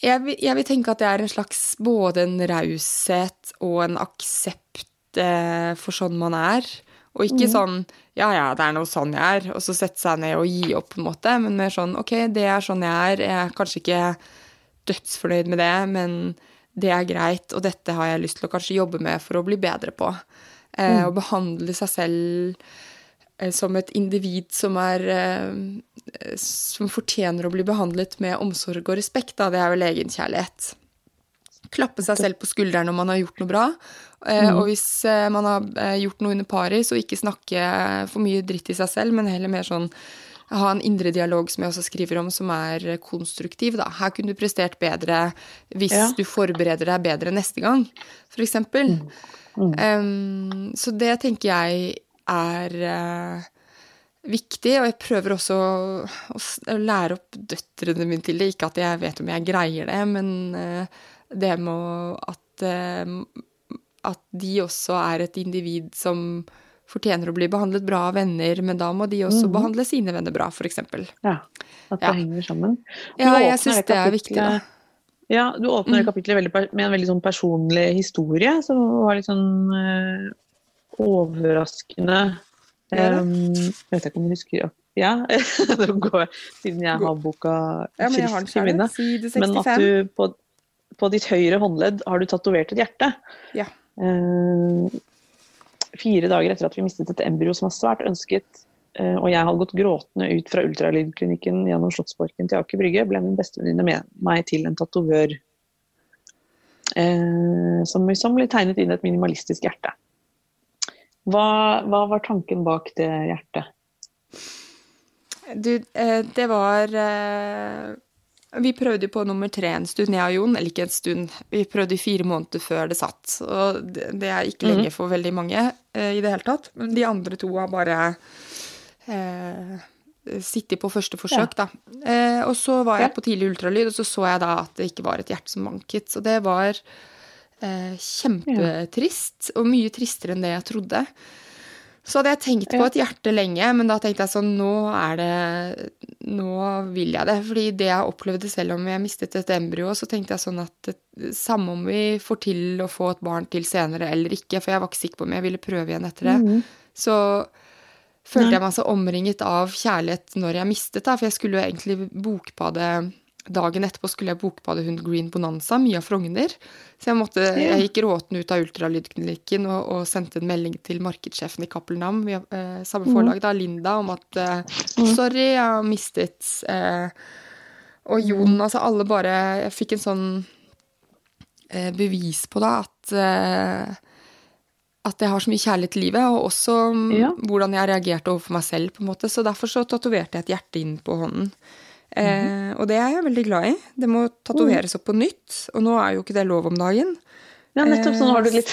Jeg vil, jeg vil tenke at det er en slags både en raushet og en aksept eh, for sånn man er. Og ikke mm. sånn ja ja, det er noe sånn jeg er, og så sette seg ned og gi opp, på en måte. Men mer sånn ok, det er sånn jeg er. Jeg er kanskje ikke dødsfornøyd med det, men det er greit, og dette har jeg lyst til å kanskje jobbe med for å bli bedre på. Eh, mm. Å behandle seg selv eh, som et individ som er eh, Som fortjener å bli behandlet med omsorg og respekt, da. Det er vel egenkjærlighet. Klappe seg selv på skulderen når man har gjort noe bra, Eh, mm. Og hvis eh, man har eh, gjort noe under paret, så ikke snakke for mye dritt i seg selv, men heller mer sånn ha en indre dialog som jeg også skriver om, som er konstruktiv. Da. Her kunne du prestert bedre hvis ja. du forbereder deg bedre neste gang, f.eks. Mm. Mm. Um, så det tenker jeg er uh, viktig, og jeg prøver også å, å, lære opp døtrene mine til det. Ikke at jeg vet om jeg greier det, men uh, det med at uh, at de også er et individ som fortjener å bli behandlet bra av venner, men da må de også mm. behandle sine venner bra, f.eks. Ja, at det ja. henger sammen. Du ja, jeg syns det er viktig, da. Ja, du åpner mm. kapitlet med en veldig sånn personlig historie, som var litt sånn øh, overraskende um, Jeg vet ikke om du husker Ja, går, siden jeg har boka ja, frisk i minne. Men at du på, på ditt høyre håndledd har du tatovert et hjerte. Ja. Eh, fire dager etter at vi mistet et embryo som var svært ønsket, eh, og jeg hadde gått gråtende ut fra ultralydklinikken gjennom Slottsparken til Aker Brygge, ble min bestevenninne med meg til en tatovør eh, som, ble tegnet inn et minimalistisk hjerte. Hva, hva var tanken bak det hjertet? Du, det var vi prøvde på nummer tre en stund, jeg og Jon. Eller ikke en stund, vi prøvde i fire måneder før det satt. Og det, er ikke lenge mhm. for veldig mange eh, i det hele tatt. Men de andre to har bare eh, sittet på første forsøk, ja. da. Eh, og så var jeg på tidlig ultralyd, og så så jeg da at det ikke var et hjerte som manket. Så det var eh, kjempetrist, og mye tristere enn det jeg trodde. Så hadde jeg tenkt på et hjerte lenge, men da tenkte jeg sånn Nå er det Nå vil jeg det. Fordi det jeg opplevde selv om jeg mistet et embryo, så tenkte jeg sånn at samme om vi får til å få et barn til senere eller ikke, for jeg var ikke sikker på om jeg ville prøve igjen etter det, mm. så følte jeg meg så omringet av kjærlighet når jeg mistet, da. For jeg skulle jo egentlig bokbade Dagen etterpå skulle jeg bokbade hund Green Bonanza, Mia Frogner. Så jeg, måtte, jeg gikk råten ut av ultralydklinikken og, og, sendte en melding til markedssjefen i Cappelen Dam, eh, samme mm. forlag, da, Linda, om at eh, mm. sorry, jeg har mistet eh, Og Jon, mm. altså alle bare Jeg fikk en sånn eh, bevis på da at eh, at jeg har så mye kjærlighet til livet, og også ja. hvordan jeg reagerte overfor meg selv. på en måte. Så derfor så tatoverte jeg et hjerte inn på hånden. Eh, og det er jeg veldig glad i. Det må tatoveres opp på nytt, og nå er jo ikke det lov om dagen. Ja, nettopp. Sånn har du litt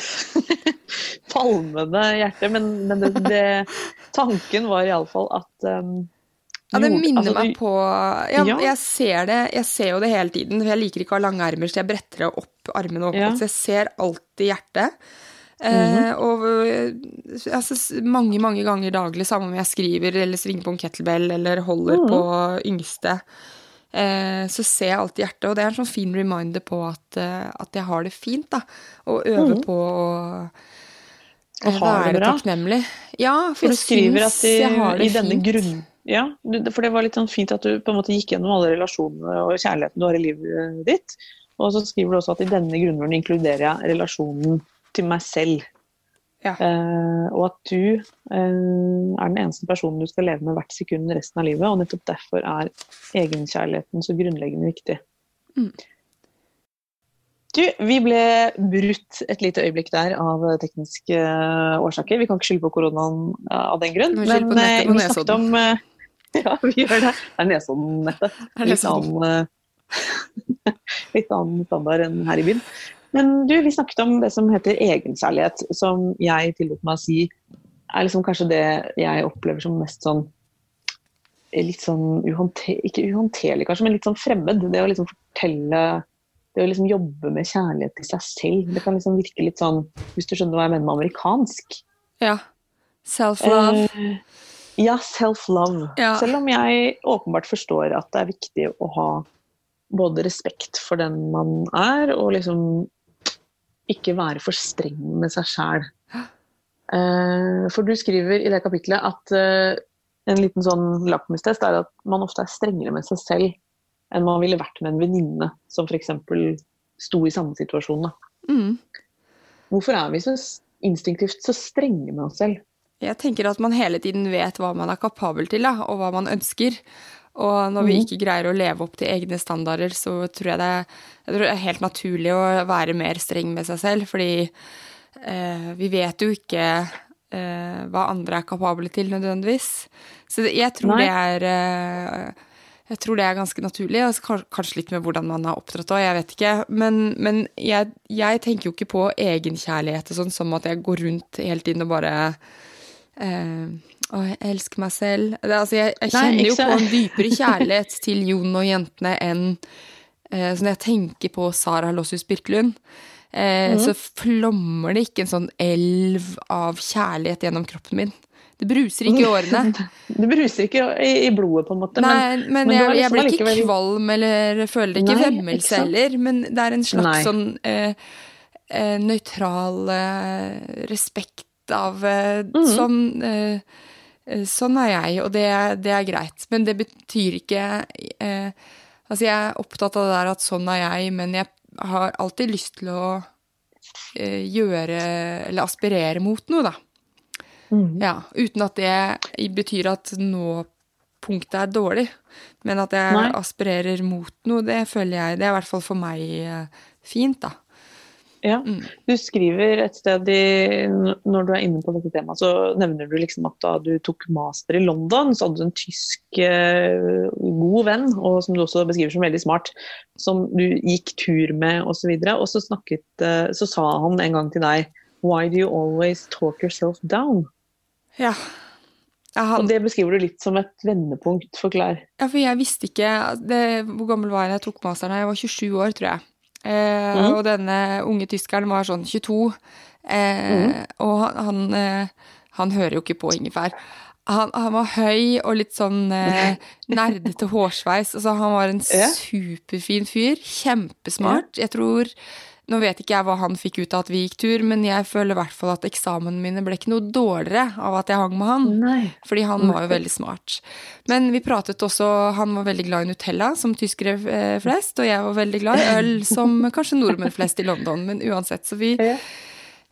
falmende hjerte. Men, men det, det, tanken var iallfall at um, ja, det minner altså, meg på ja, ja. Jeg ser det, jeg ser jo det hele tiden. For jeg liker ikke å ha lange armer, så jeg bretter det opp armene opp. Ja. Så jeg ser alltid hjertet. Mm og altså, mange, mange ganger daglig, samme om jeg skriver eller svinger på en kettlebell eller holder mm. på yngste, eh, så ser jeg alltid hjertet. Og det er en sånn fin reminder på at, eh, at jeg har det fint, da. Og øver mm. på å og være takknemlig. Ja, for, du skriver at i, i denne grunn, Ja, for det var litt sånn fint at du på en måte gikk gjennom alle relasjonene og kjærligheten du har i livet ditt. Og så skriver du også at i denne grunnmuren inkluderer jeg relasjonen til meg selv. Ja. Uh, og at du uh, er den eneste personen du skal leve med hvert sekund resten av livet. Og nettopp derfor er egenkjærligheten så grunnleggende viktig. Mm. Du, vi ble brutt et lite øyeblikk der av tekniske årsaker. Vi kan ikke skylde på koronaen av den grunn. Vi på nettet eh, vi snakket om eh, Ja, vi gjør det. Det er Nesodden-nettet. Litt annen, eh, litt annen standard enn her i byen. Men du, vi snakket om det som heter egenkjærlighet, som jeg tillot meg å si er liksom kanskje det jeg opplever som mest sånn litt sånn uhåndte, Ikke uhåndterlig, kanskje, men litt sånn fremmed. Det å liksom fortelle Det å liksom jobbe med kjærlighet til seg selv. Det kan liksom virke litt sånn Hvis du skjønner hva jeg mener med amerikansk. Ja. Self-love. Eh, ja, self-love. Ja. Selv om jeg åpenbart forstår at det er viktig å ha både respekt for den man er, og liksom ikke være for streng med seg sjæl. for du skriver i det kapitlet at eh, en liten sånn lakmustest er at man ofte er strengere med seg selv enn man ville vært med en venninne som f.eks. sto i samme situasjon. Mm. Hvorfor er vi så instinktivt så strenge med oss selv? Jeg tenker at man hele tiden vet hva man er kapabel til, og hva man ønsker. Og når vi Mhm. ikke greier å leve opp til egne standarder, så tror jeg det, jeg tror det er helt naturlig å være mer streng med seg selv, fordi eh, vi vet jo ikke eh, hva andre er kapable til nødvendigvis. Så jeg tror det er eh, jeg tror det er ganske naturlig, og kanskje litt med hvordan man er oppdratt òg, jeg vet ikke. Men, men jeg, jeg tenker jo ikke på egenkjærlighet og sånn som at jeg går rundt hele tiden og bare eh, Å, jeg elsker meg selv. Altså, jeg, jeg Nei, kjenner jo på en dypere kjærlighet til Jon og jentene enn eh, når jeg tenker på Sara Lossius Birkelund, eh, mm. så flommer det ikke en sånn elv av kjærlighet gjennom kroppen min. Det bruser ikke i årene. Det bruser ikke i, i blodet, på en måte. Nei, men, men men jeg, liksom jeg blir ikke likevel... kvalm eller føler ikke Nei, vemmelse heller, men det er en slags Nei. sånn eh, eh, nøytral eh, respekt av eh, Mhm. Sånn, eh, sånn er jeg, og det, det er greit. Men det betyr ikke eh, Altså, jeg er opptatt av det der at sånn er jeg, men jeg har alltid lyst til å eh, gjøre Eller aspirere mot noe, da. Mm. Ja, uten at det betyr at nå punktet er dårlig. Men at jeg Nei. aspirerer mot noe, det føler jeg Det er i hvert fall for meg eh, fint, da. Ja. Mm. Du skriver et sted i, når du er inne på dette temaet, så nevner du liksom at da du tok master i London, så hadde du en tysk eh, god venn, og som du også beskriver som veldig smart, som du gikk tur med osv. Og, så videre, og så, snakket, eh, så sa han en gang til deg Why do you always talk yourself down? Ja. Han, Og det beskriver du litt som et vendepunkt. Forklar. ja, for jeg visste ikke det, Hvor gammel var jeg da jeg tok masteren? Jeg var 27 år, tror jeg. Eh, Mhm. Og denne unge tyskeren var sånn 22. Eh, Og han, han, eh, han hører jo ikke på ingefær. Han, han var høy og litt sånn eh, nerdete hårsveis. Altså, han var en Ja. superfin fyr. Kjempesmart. Jeg tror Nå vet ikke jeg hva han fikk ut av at vi gikk tur, men jeg føler i hvert fall at eksamene mine ble ikke noe dårligere av at jeg hang med han. Nei. Fordi han var jo veldig smart. Men vi pratet også Han var veldig glad i Nutella, som tyskere eh, flest. Og jeg var veldig glad i øl, som kanskje nordmenn flest i London. Men uansett, så vi Ja.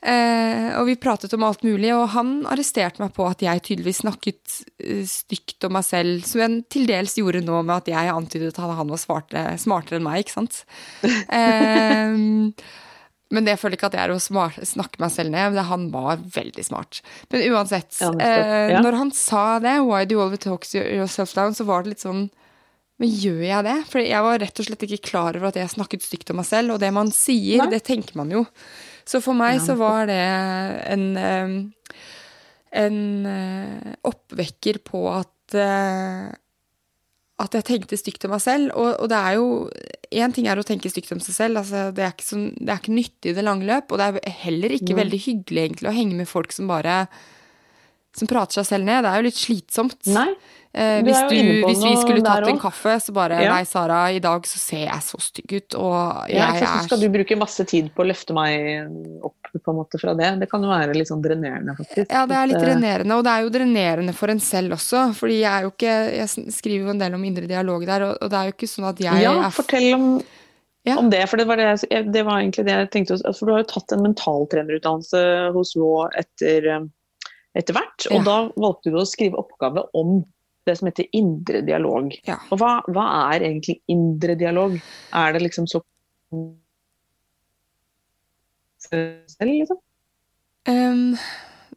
Eh, Og vi pratet om alt mulig, og han arresterte meg på at jeg tydeligvis snakket eh, stygt om meg selv, som jeg til dels gjorde nå med at jeg antydet at han var svarte, smartere enn meg, ikke sant. Eh, men det føler ikke at jeg er å smart, snakke meg selv ned. men Han var veldig smart. Men uansett, Ja, eh, Ja. når han sa det, 'why do you always talk yourself down', så var det litt sånn Men gjør jeg det? For jeg var rett og slett ikke klar over at jeg snakket stygt om meg selv. Og det man sier, Nei. det tenker man jo. Så for meg så var det en en eh, oppvekker på at eh, at jeg tenkte stygt om meg selv. Og, og det er jo Én ting er å tenke stygt om seg selv, altså det, er ikke så, det er ikke nyttig i det lange løp. Og det er heller ikke veldig hyggelig egentlig å henge med folk som bare som prater seg selv ned. Det er jo litt slitsomt. Nei. Eh, hvis, du, hvis vi skulle tatt en kaffe, så bare Ja. Nei, Sara, i dag så ser jeg så stygg ut, og jeg Ja, så er skal du bruke masse tid på å løfte meg opp på en måte fra det. Det kan jo være litt sånn drenerende, faktisk. Ja, det er litt eh, drenerende, og det er jo drenerende for en selv også. fordi jeg er jo ikke Jeg skriver jo en del om indre dialog der, og, det er jo ikke sånn at jeg Ja, fortell om, Ja. om det. For det var, det, jeg- det var egentlig det jeg tenkte. For du har jo tatt en mentaltrenerutdannelse hos Raw etter, etter hvert. Og Ja. da valgte du å skrive oppgave om det som heter indre dialog. Ja. Og hva, hva er egentlig indre dialog? Er det liksom så selv, liksom? Um,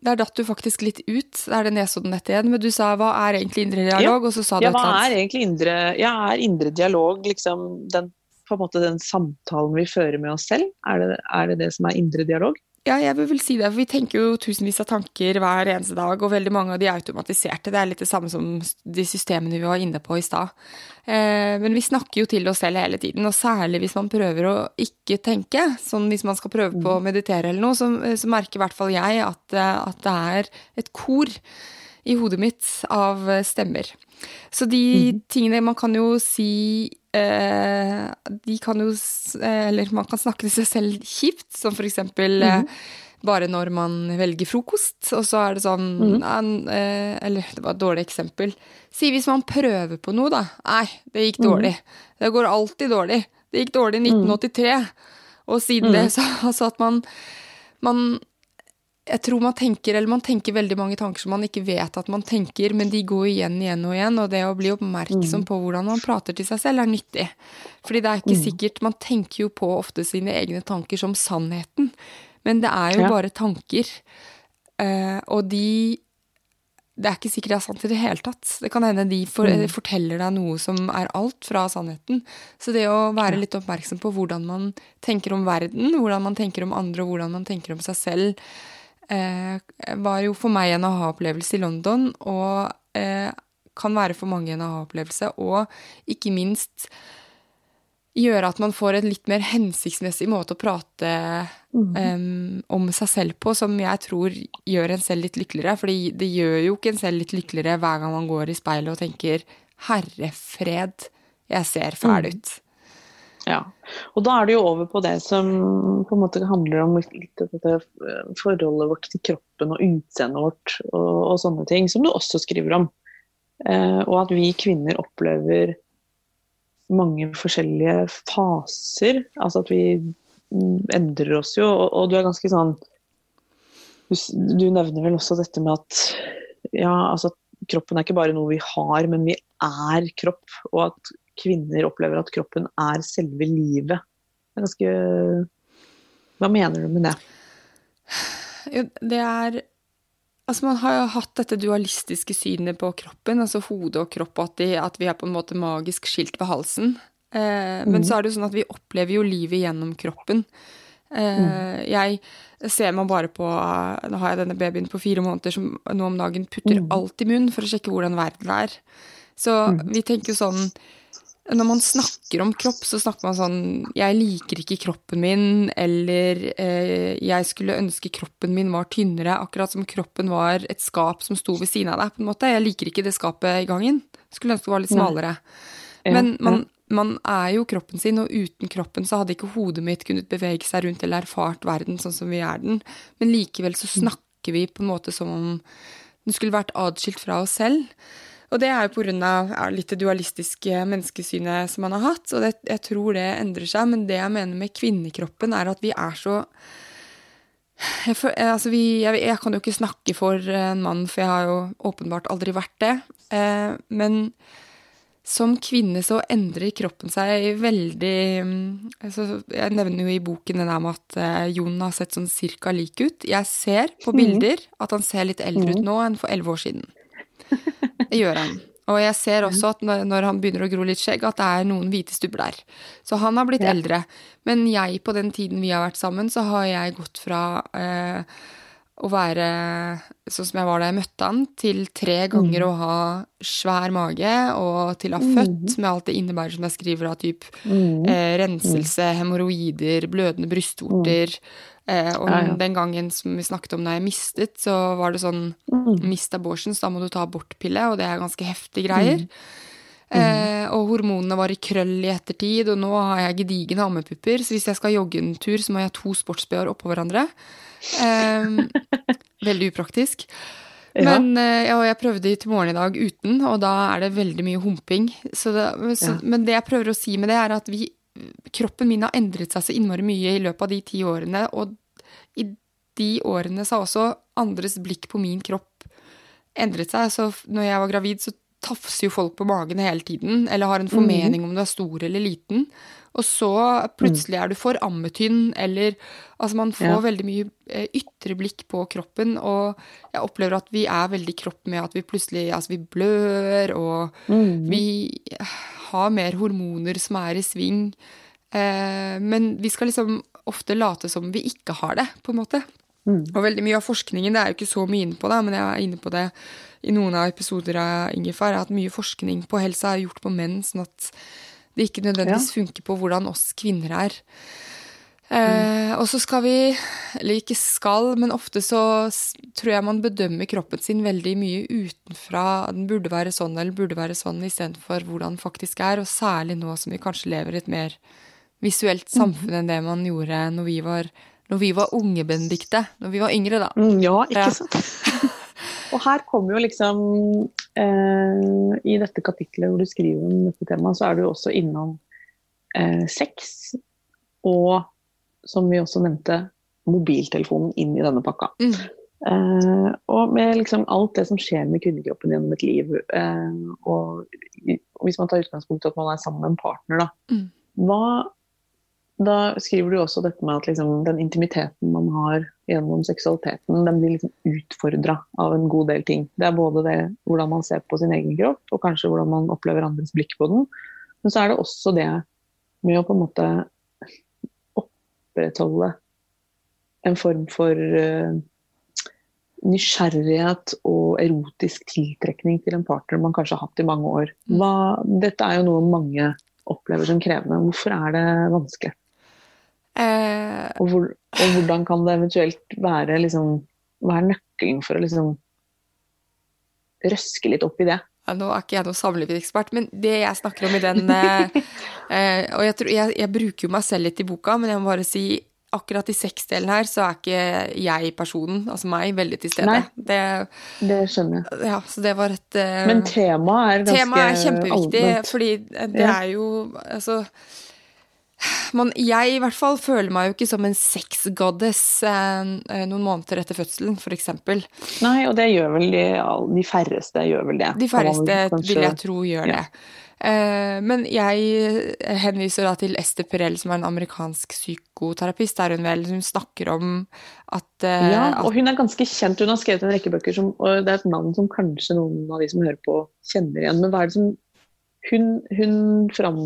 Der datt du faktisk litt ut. Det er det Nesodden-nettet igjen. Men du sa hva er egentlig indre dialog, og så sa du Ja, hva er egentlig indre, ja, er indre dialog liksom den, på en måte den samtalen vi fører med oss selv? Er det er det, det som er indre dialog? Ja, jeg vil vel si det, for vi tenker jo tusenvis av tanker hver eneste dag, og veldig mange av de er automatiserte. Det er litt det samme som de systemene vi var inne på i stad. Eh, men vi snakker jo til oss selv hele tiden, og særlig hvis man prøver å ikke tenke. Sånn hvis man skal prøve på å meditere eller noe, så, så merker i hvert fall jeg at, eh, at det er et kor i hodet mitt av stemmer. Så de tingene man kan jo si De kan jo eh, Eller man kan snakke til seg selv kjipt, som for eksempel eh, bare når man velger frokost, og så er det sånn mm eh, Eller det var et dårlig eksempel. Si hvis man prøver på noe, da. Nei, det gikk dårlig. Det går alltid dårlig. Det gikk dårlig i 1983. Og siden det, så altså at man, man jeg tror man tenker, eller man tenker veldig mange tanker som man ikke vet at man tenker, men de går igjen igjen og igjen, og det å bli oppmerksom på hvordan man prater til seg selv, er nyttig. Fordi det er ikke sikkert Man tenker jo på ofte sine egne tanker som sannheten, men det er jo Ja. bare tanker. Eh, og de Det er ikke sikkert det er sant i det hele tatt. Det kan hende de for, forteller deg noe som er alt fra sannheten. Så det å være litt oppmerksom på hvordan man tenker om verden, hvordan man tenker om andre, og hvordan man tenker om seg selv, var jo for meg en aha-opplevelse i London, og eh, kan være for mange en aha-opplevelse. Og ikke minst gjøre at man får en litt mer hensiktsmessig måte å prate em, om seg selv på, som jeg tror gjør en selv litt lykkeligere. for det gjør jo ikke en selv litt lykkeligere hver gang man går i speilet og tenker 'herre fred, jeg ser fæl ut'. Ja. Og da er det jo over på det som på en måte handler om litt, dette eh, forholdet vårt til kroppen og utseendet vårt og, og sånne ting, som du også skriver om. Eh, og at vi kvinner opplever mange forskjellige faser. Altså at vi mm, endrer oss jo, og, og du er ganske sånn du, du nevner vel også dette med at ja, altså kroppen er ikke bare noe vi har, men vi er kropp. Og at kvinner opplever at kroppen er selve livet. Det er ganske Hva mener du med det? Jo, det er Altså Man har jo hatt dette dualistiske synet på kroppen, altså hode og kropp, og at, de, at vi er på en måte magisk skilt ved halsen. Eh, Men så er det jo sånn at vi opplever jo livet gjennom kroppen. Eh, Jeg ser meg bare på Nå har jeg denne babyen på fire måneder som nå om dagen putter alt i munnen for å sjekke hvordan verden er. Så vi tenker jo sånn når man snakker om kropp, så snakker man sånn 'Jeg liker ikke kroppen min', eller eh, 'Jeg skulle ønske kroppen min var tynnere', akkurat som kroppen var et skap som sto ved siden av deg. på en måte. Jeg liker ikke det skapet i gangen. Skulle ønske det var litt smalere. Ja, Men man, man er jo kroppen sin, og uten kroppen så hadde ikke hodet mitt kunnet bevege seg rundt eller erfart verden sånn som vi er den. Men likevel så snakker vi på en måte som om den skulle vært adskilt fra oss selv. Og det er jo av ja, litt det dualistiske menneskesynet som man har hatt. Og det, jeg tror det endrer seg, men det jeg mener med kvinnekroppen, er at vi er så jeg, for, eh, altså vi, jeg, jeg kan jo ikke snakke for en mann, for jeg har jo åpenbart aldri vært det. Eh, men som kvinne så endrer kroppen seg veldig mm, altså, Jeg nevner jo i boken det der med at eh, Jon har sett sånn cirka lik ut. Jeg ser på bilder at han ser litt eldre ut nå enn for elleve år siden. Det gjør han. Og jeg ser også at når, han begynner å gro litt skjegg, at det er noen hvite stubber der. Så han har blitt eldre. Men jeg, på den tiden vi har vært sammen, så har jeg gått fra eh, å være sånn som jeg var da jeg møtte han, til tre ganger å ha svær mage, og til å ha født med alt det innebærer som jeg skriver av typ eh, renselse, hemoroider, blødende brystvorter. Eh, og Ja, ja. den gangen som vi snakket om da jeg mistet, så var det sånn Mist abortion, så da må du ta abortpille, og det er ganske heftige greier. Eh, og hormonene var i krøll i ettertid, og nå har jeg gedigne ammepupper, så hvis jeg skal jogge en tur, så må jeg ha to sportsbh-er oppå hverandre. Um, veldig upraktisk. Men ja, jeg prøvde til morgen i dag uten, og da er det veldig mye humping. Så det, så, ja. Men det jeg prøver å si med det, er at vi, kroppen min har endret seg så innmari mye i løpet av de ti årene, og i de årene så har også andres blikk på min kropp endret seg. Så når jeg var gravid, så tafser jo folk på magen hele tiden, eller har en formening om du er stor eller liten. Og så plutselig er du for ammetynn, eller Altså, man får ja. veldig mye eh, ytre blikk på kroppen, og jeg opplever at vi er veldig kropp med at vi plutselig Altså, vi blør, og mm. vi har mer hormoner som er i sving. Eh, men vi skal liksom ofte late som vi ikke har det, på en måte. Mm. Og veldig mye av forskningen, det er jo ikke så mye inne på det, men jeg er inne på det i noen av episoder av Ingefær, at mye forskning på helse er gjort på menn, sånn at det ikke nødvendigvis ja. funker på hvordan oss kvinner er. Eh, og så skal vi, eller ikke skal, men ofte så tror jeg man bedømmer kroppen sin veldig mye utenfra. Den burde være sånn eller burde være sånn istedenfor hvordan den faktisk er. Og særlig nå som vi kanskje lever i et mer visuelt samfunn samfunn enn det man gjorde når vi var, når vi var unge, Benedicte. Når vi var yngre, da. Mm, ja, ikke sant. Og her kommer jo liksom eh, I dette kapitlet hvor du skriver om dette temaet, så er du også innom eh, sex og, som vi også nevnte, mobiltelefonen inn i denne pakka. Mm. Eh, og med liksom alt det som skjer med kvinnekroppen gjennom et liv, eh, og, og, hvis man tar utgangspunkt i at man er sammen med en partner, da, mm. hva da skriver du også dette med at liksom, den intimiteten man har gjennom seksualiteten, den blir liksom utfordra av en god del ting. Det er både det hvordan man ser på sin egen kropp, og kanskje hvordan man opplever andres blikk på den. Men så er det også det med å på en måte opprettholde en form for uh, nysgjerrighet og erotisk tiltrekning til en partner man kanskje har hatt i mange år. Hva, dette er jo noe mange opplever som krevende. Hvorfor er det vanskelig? Eh, og, hvor, og, hvordan kan det eventuelt være liksom, Hva er nøkkelen for å liksom røske litt opp i det? Ja, nå er ikke jeg noen samlivsekspert, men det jeg snakker om i den eh, eh, Og jeg, tror, jeg, jeg, bruker jo meg selv litt i boka, men jeg må bare si akkurat i sexdelen her, så er ikke jeg personen, altså meg, veldig til stede. Nei, det, det skjønner jeg. Ja, så det var et uh, Men temaet er ganske Temaet er kjempeviktig, allment. fordi det ja. er jo Altså man, jeg i hvert fall føler meg jo ikke som en sex-goddess eh, eh noen måneder etter fødselen, f.eks. Nei, og det gjør vel de, de færreste gjør vel det. De færreste kanskje... vil jeg tro gjør ja. det. Eh, men jeg henviser da til Esther Perel, som er en amerikansk psykoterapist, der hun vel hun snakker om at eh, Ja, og hun er ganske kjent. Hun har skrevet en rekke bøker, som, og det er et navn som kanskje noen av de som hører på, kjenner igjen. Men hva er det som hun, hun fram,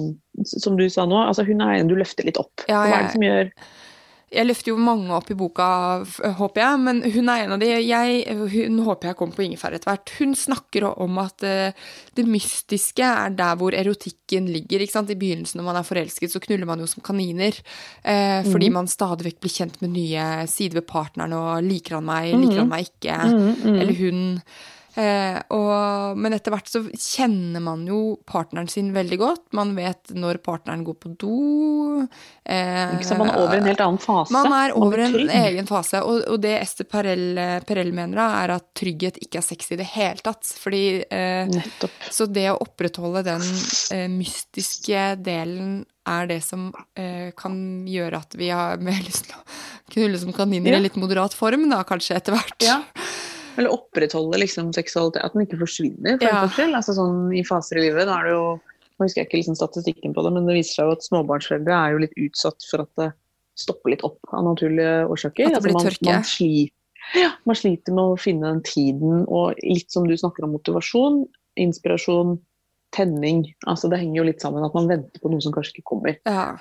som du sa nå, altså hun er en du løfter litt opp. Ja, Hva er det som gjør jeg løfter jo mange opp i boka, håper jeg, men hun er en av de. Jeg, hun håper jeg kommer på ingefær etter hvert. Hun snakker om at uh, det mystiske er der hvor erotikken ligger. ikke sant? I begynnelsen når man er forelsket, så knuller man jo som kaniner. Uh, mm. Fordi man stadig vekk blir kjent med nye sider ved partneren, og liker han meg, liker han meg ikke, mm, eller hun. Eh, og, men etter hvert så kjenner man jo partneren sin veldig godt. Man vet når partneren går på do. Eh, så man er over en helt annen fase? Man er over en egen fase. Og, og det Ester Perel, Perel, mener, da, er at trygghet ikke er sexy i det hele tatt. Fordi eh, Så det å opprettholde den eh, mystiske delen er det som eh, kan gjøre at vi har mer lyst til å knulle som kaniner ja. i litt moderat form, da kanskje etter hvert. Ja. Eller opprettholde liksom seksualitet, at den ikke forsvinner for ja. forskjell. Altså sånn i faser i livet. Da er det jo Nå husker jeg ikke liksom statistikken på det, men det viser seg jo at småbarnsforeldre er jo litt utsatt for at det stopper litt opp av naturlige årsaker. At det blir altså man, Man sliter, ja, man sliter med å finne den tiden, og litt som du snakker om motivasjon, inspirasjon, tenning. Altså det henger jo litt sammen at man venter på noe som kanskje ikke kommer. Ja.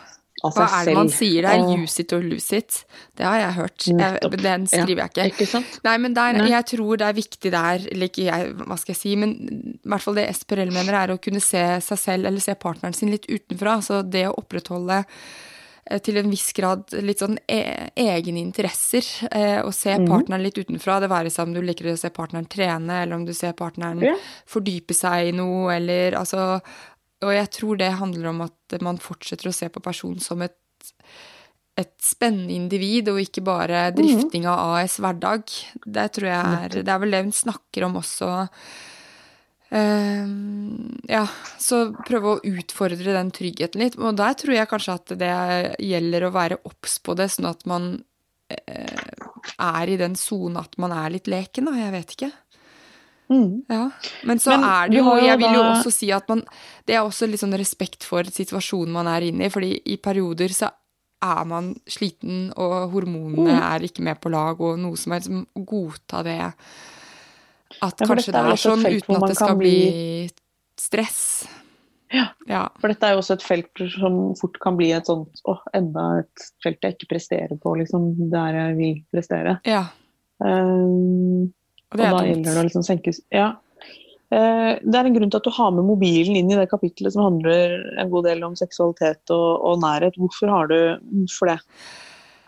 Hva er det man sier der? Use it or lose it. Det har jeg hørt. Jeg, den skriver jeg ikke. ikke sant? Nei, men der, jeg tror det er viktig der, like jeg, hva skal jeg si, men i hvert fall det Esperell mener, er å kunne se seg selv eller se partneren sin litt utenfra. Så det å opprettholde eh, til en viss grad litt sånn e egne interesser. Eh, og se mm. partneren litt utenfra. Det være seg om du liker å se partneren trene, eller om du ser partneren ja. fordype seg i noe, eller altså og jeg tror det handler om at man fortsetter å se på personen som et et spennende individ, og ikke bare drifting av AS hverdag. Det tror jeg er Det er vel det hun snakker om også. Uh, ja, så prøve å utfordre den tryggheten litt. Og der tror jeg kanskje at det gjelder å være obs på det, sånn at man uh, er i den sone at man er litt leken, da. Jeg vet ikke. Mm. Ja. Men så Men er det jo jo Jeg vil jo da- også si at man Det er også litt sånn respekt for situasjonen man er inne i, fordi i perioder så er man sliten, og hormonene Mm. er ikke med på lag, og noe som helst. Å godta det At Ja, kanskje dette er det er sånn, uten at det skal bli stress. Ja. Ja. For dette er jo også et felt som fort kan bli et sånt åh, enda et felt jeg ikke presterer på, liksom. Der jeg vil prestere. ja. Um, Og og da er gjelder det å liksom senke Ja. Eh, Det er en grunn til at du har med mobilen inn i det kapittelet som handler en god del om seksualitet og, og nærhet. Hvorfor har du for det?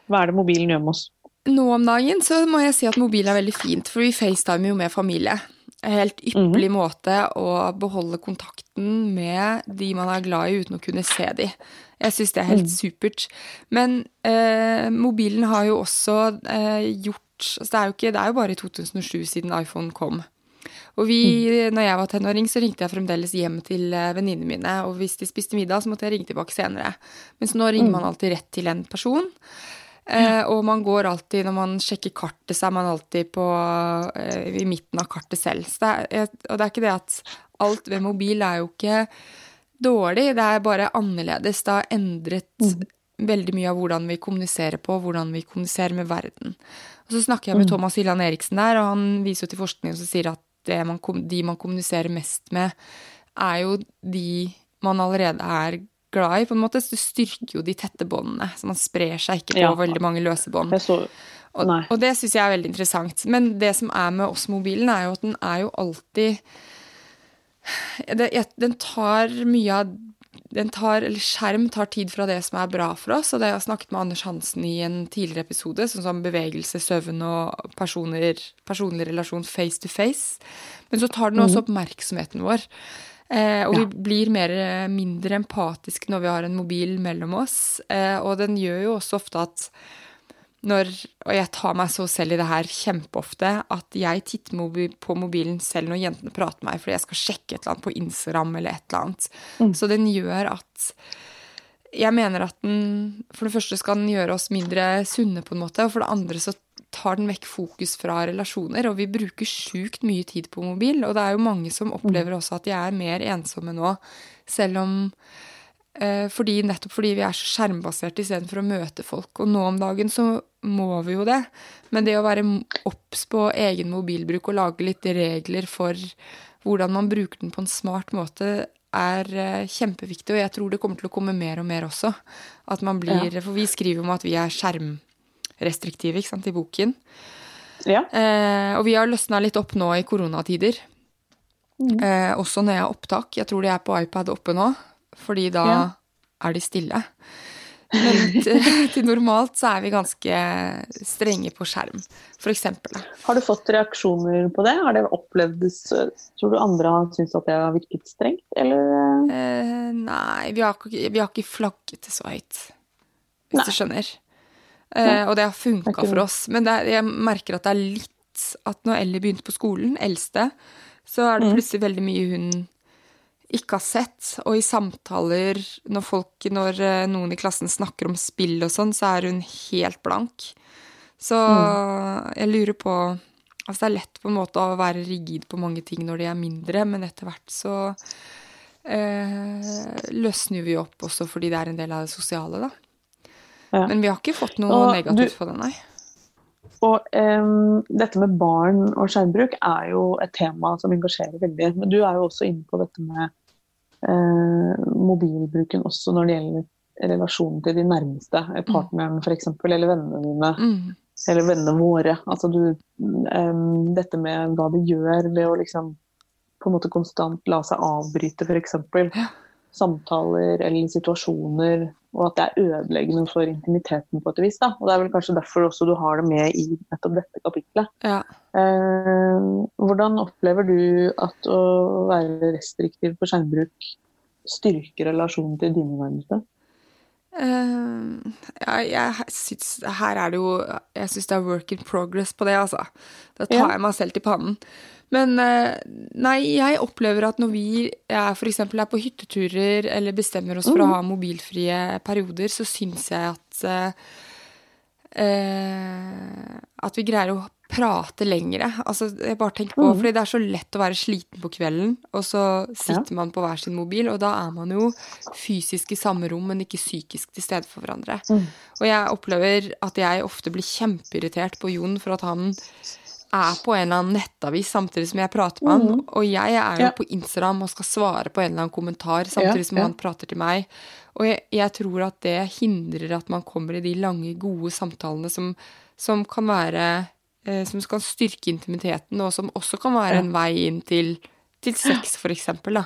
Hva er det mobilen gjør med oss? Nå om dagen så må jeg si at mobil er veldig fint, for vi facetimer jo med familie. En helt ypperlig måte å beholde kontakten med de man er glad i, uten å kunne se de. Jeg syns det er helt supert. Men eh, mobilen har jo også eh, gjort altså det, er jo ikke, det er jo bare i 2007 siden iPhone kom. Og vi, når jeg var tenåring, så ringte jeg fremdeles hjem til eh, venninnene mine. Og hvis de spiste middag, så måtte jeg ringe tilbake senere. Mens nå ringer man alltid rett til en person. Eh, og man går alltid, når man sjekker kartet, så er man alltid på, eh, i midten av kartet selv. Så det er, og det er ikke det at alt ved mobil er jo ikke dårlig, det er bare annerledes. Det har endret veldig mye av hvordan vi kommuniserer på, hvordan vi kommuniserer med verden. Og så snakker jeg med Thomas Hylland Eriksen der, og han viser jo til forskning som sier at det man, de man kommuniserer mest med, er jo de man allerede er glad i. På en måte så det styrker jo de tette båndene, så man sprer seg ikke på Ja. veldig mange løse bånd. Og, og det syns jeg er veldig interessant. Men det som er med oss mobilen, er jo at den er jo alltid det, Den tar mye av tar, eller Skjerm tar tid fra det som er bra for oss. og det har jeg snakket med Anders Hansen i en tidligere episode, sånn som bevegelse, søvn og personer, personlig relasjon face to face. Men så tar den også oppmerksomheten vår. Eh, og vi blir mer, mindre empatiske når vi har en mobil mellom oss. Eh, og den gjør jo også ofte at når, og jeg tar meg så selv i det her kjempeofte, at jeg titter på mobilen selv når jentene prater med meg fordi jeg skal sjekke et eller annet på Instagram eller et eller annet. Så den gjør at Jeg mener at den For det første skal den gjøre oss mindre sunne, på en måte, og for det andre så tar den vekk fokus fra relasjoner, og vi bruker sjukt mye tid på mobil, og det er jo mange som opplever også at de er mer ensomme nå, selv om fordi, nettopp fordi vi er så skjermbaserte istedenfor å møte folk. Og nå om dagen så må vi jo det. Men det å være obs på egen mobilbruk og lage litt regler for hvordan man bruker den på en smart måte, er eh, kjempeviktig. Og jeg tror det kommer til å komme mer og mer også. At man blir, For vi skriver om at vi er skjermrestriktive ikke sant, i boken. ja. Eh, og vi har løsna litt opp nå i koronatider. Eh, også når jeg har opptak. Jeg tror de er på iPad oppe nå, fordi da Ja. er de stille. Men til, til normalt så er vi ganske strenge på skjerm, for eksempel. Har du fått reaksjoner på det? Har det opplevdes Tror du andre har syntes at det har virket strengt, eller? Eh, nei, vi har, vi har ikke flagget det så høyt, hvis Nei. du skjønner. Eh, og det har funka for oss. Men det er, jeg merker at det er litt At når Ellie begynte på skolen, eldste, så er det Mm. plutselig veldig mye hun ikke har sett. Og i samtaler, når folk, når eh, noen i klassen snakker om spill og sånn, så er hun helt blank. Så Mm. jeg lurer på Altså det er lett på en måte å være rigid på mange ting når de er mindre, men etter hvert så eh, løsner vi opp også fordi det er en del av det sosiale, da. Ja. Men vi har ikke fått noe Og negativt du- på det, nei. Og um, dette med barn og skjermbruk er jo et tema som engasjerer veldig. Men du er jo også inne på dette med mobilbruken også når det gjelder relasjonen til de nærmeste, eh, partneren f.eks., eller vennene dine. Mm. Eller vennene våre. Altså du, um, dette med hva det gjør ved å liksom på en måte konstant la seg avbryte f.eks. samtaler eller situasjoner, og at det er ødeleggende for intimiteten på et vis. Da. Og Det er vel kanskje derfor også du har det med i nettopp dette kapitlet. Ja. Eh, hvordan opplever du at å være restriktiv på skjermbruk styrker relasjonen til dine nærmeste? Uh, ja, jeg syns Her er det jo Jeg syns det er work in progress på det, altså. Da tar ja. jeg meg selv til pannen. Men uh, nei, jeg opplever at når vi f.eks. er på hytteturer eller bestemmer oss for mm. å ha mobilfrie perioder, så syns jeg at uh, At vi greier å prate lengre. Altså, jeg bare tenker på, mm. fordi Det er så lett å være sliten på kvelden, og så sitter ja. man på hver sin mobil, og da er man jo fysisk i samme rom, men ikke psykisk til stede for hverandre. Mm. Og jeg opplever at jeg ofte blir kjempeirritert på Jon for at han er på en eller annen nettavis samtidig som jeg prater med mm. han, og jeg er jo ja. på Instagram og skal svare på en eller annen kommentar samtidig ja, som han prater til meg. Og jeg, jeg, tror at det hindrer at man kommer i de lange, gode samtalene som, som kan være som kan styrke intimiteten, og som også kan være en vei inn til, til sex, eksempel, da.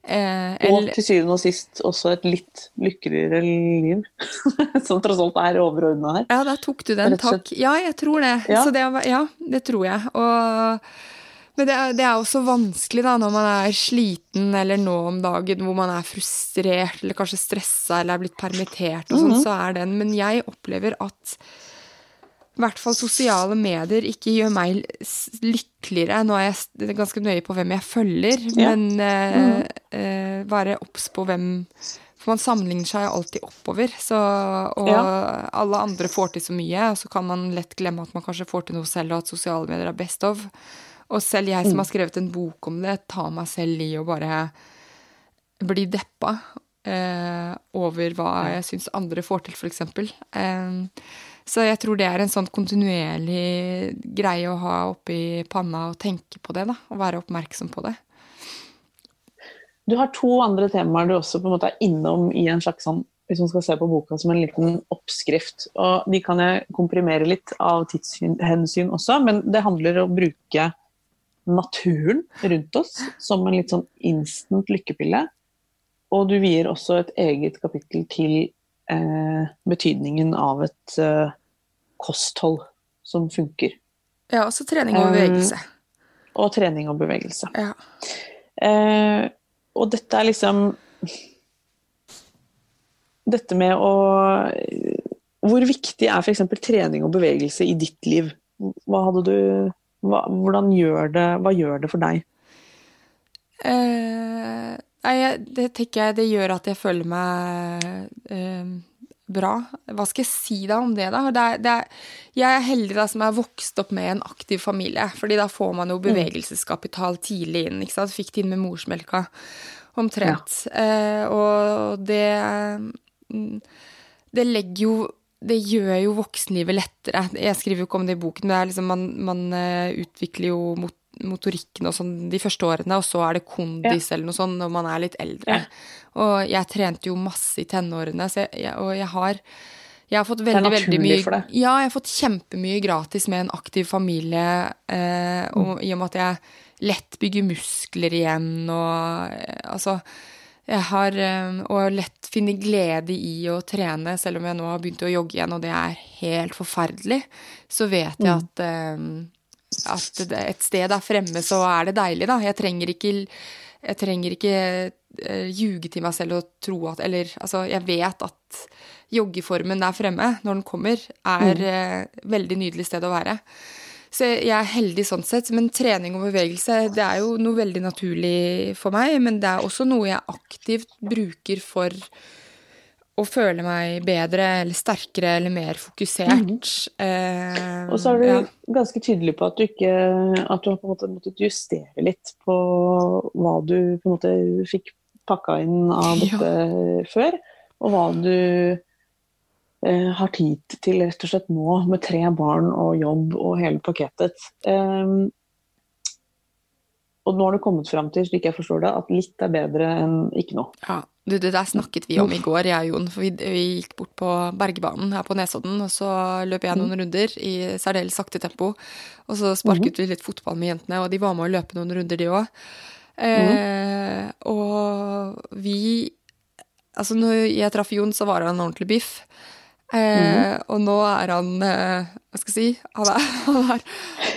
Eh, og til syvende og sist også et litt lykkeligere liv. som tross alt er overordna her. Ja, da tok du den. Takk. Ja, jeg tror det. Ja. det. ja, det tror jeg. Og, men det er, det er, også vanskelig da, når man er sliten eller nå om dagen hvor man er frustrert eller kanskje stressa eller er blitt permittert og sånn, mm -hmm. så er den Men jeg opplever at i hvert fall sosiale medier ikke gjør meg lykkeligere. Nå er jeg ganske nøye på hvem jeg følger, ja. men uh, uh, være obs på hvem For man sammenligner seg alltid oppover. Så, og ja. alle andre får til så mye, og så kan man lett glemme at man kanskje får til noe selv, og at sosiale medier er best of. Og selv jeg som mm. har skrevet en bok om det, tar meg selv i å bare bli deppa eh, over hva jeg syns andre får til, f.eks. Eh, så jeg tror det er en sånn kontinuerlig greie å ha oppi panna og tenke på det, da. Og være oppmerksom på det. Du har to andre temaer du også på en måte er innom i en slags sånn hvis man skal se på boka som en liten oppskrift. Og de kan jeg komprimere litt av tidshensyn også, men det handler om å bruke naturen rundt oss som en litt sånn instant lykkepille. Og du vier også et eget kapittel til eh, betydningen av et eh, kosthold som funker. Ja, også trening og bevegelse. Um, og trening og bevegelse. Ja. Uh, og dette er liksom Dette med å Hvor viktig er f.eks. trening og bevegelse i ditt liv? Hva hadde du hva, Hvordan gjør det Hva gjør det for deg? Uh, det tenker jeg det gjør at jeg føler meg uh, bra. Hva skal jeg si da om det, da? Det er, det er, jeg er heldig da som er vokst opp med en aktiv familie, fordi da får man jo mm. bevegelseskapital tidlig inn. ikke sant? Fikk det inn med morsmelka, omtrent. Ja. Eh, og det Det legger jo det gjør jo voksenlivet lettere. Jeg skriver jo ikke om det i boken, men det er liksom man, man eh, utvikler jo mot motorikken og sånn de første årene, og så er det kondis ja. eller noe sånt når man er litt eldre. Ja. Og jeg trente jo masse i tenårene, jeg, og jeg har jeg har fått veldig, veldig mye for deg. Ja, jeg har fått kjempemye gratis med en aktiv familie. Eh, og, mm. I og med at jeg lett bygger muskler igjen og eh, altså jeg har eh, Og lett finner glede i å trene, selv om jeg nå har begynt å jogge igjen, og det er helt forferdelig. Så vet jeg mm. at eh, at et sted er fremme, så er det deilig, da. Jeg trenger ikke, jeg trenger ikke uh, ljuge til meg selv og tro at Eller altså, jeg vet at joggeformen der fremme, når den kommer, er uh, veldig nydelig sted å være. Så jeg er heldig sånn sett. Men trening og bevegelse det er jo noe veldig naturlig for meg. Men det er også noe jeg aktivt bruker for å føle meg bedre eller sterkere eller mer fokusert. Mm eh, og så er du ja. ganske tydelig på at du ikke At du har på en måte måttet justere litt på hva du på en måte fikk pakka inn av dette ja. før, og hva du eh, har tid til rett og slett nå, med tre barn og jobb og hele pakketet. Eh, og nå har du kommet fram til, slik jeg forstår det, at litt er bedre enn ikke noe. Ja, du, det der snakket vi om i går, jeg og Jon. For vi, vi gikk bort på Bergebanen her på Nesodden, og så løp jeg noen mm. runder i særdeles sakte tempo. Og så sparket mm. vi litt fotball med jentene, og de var med å løpe noen runder, de òg. Eh, mm. Og vi Altså, når jeg traff Jon, så var han en ordentlig biff. Eh, og nå er han eh, Hva skal jeg si? Han, er, han, er,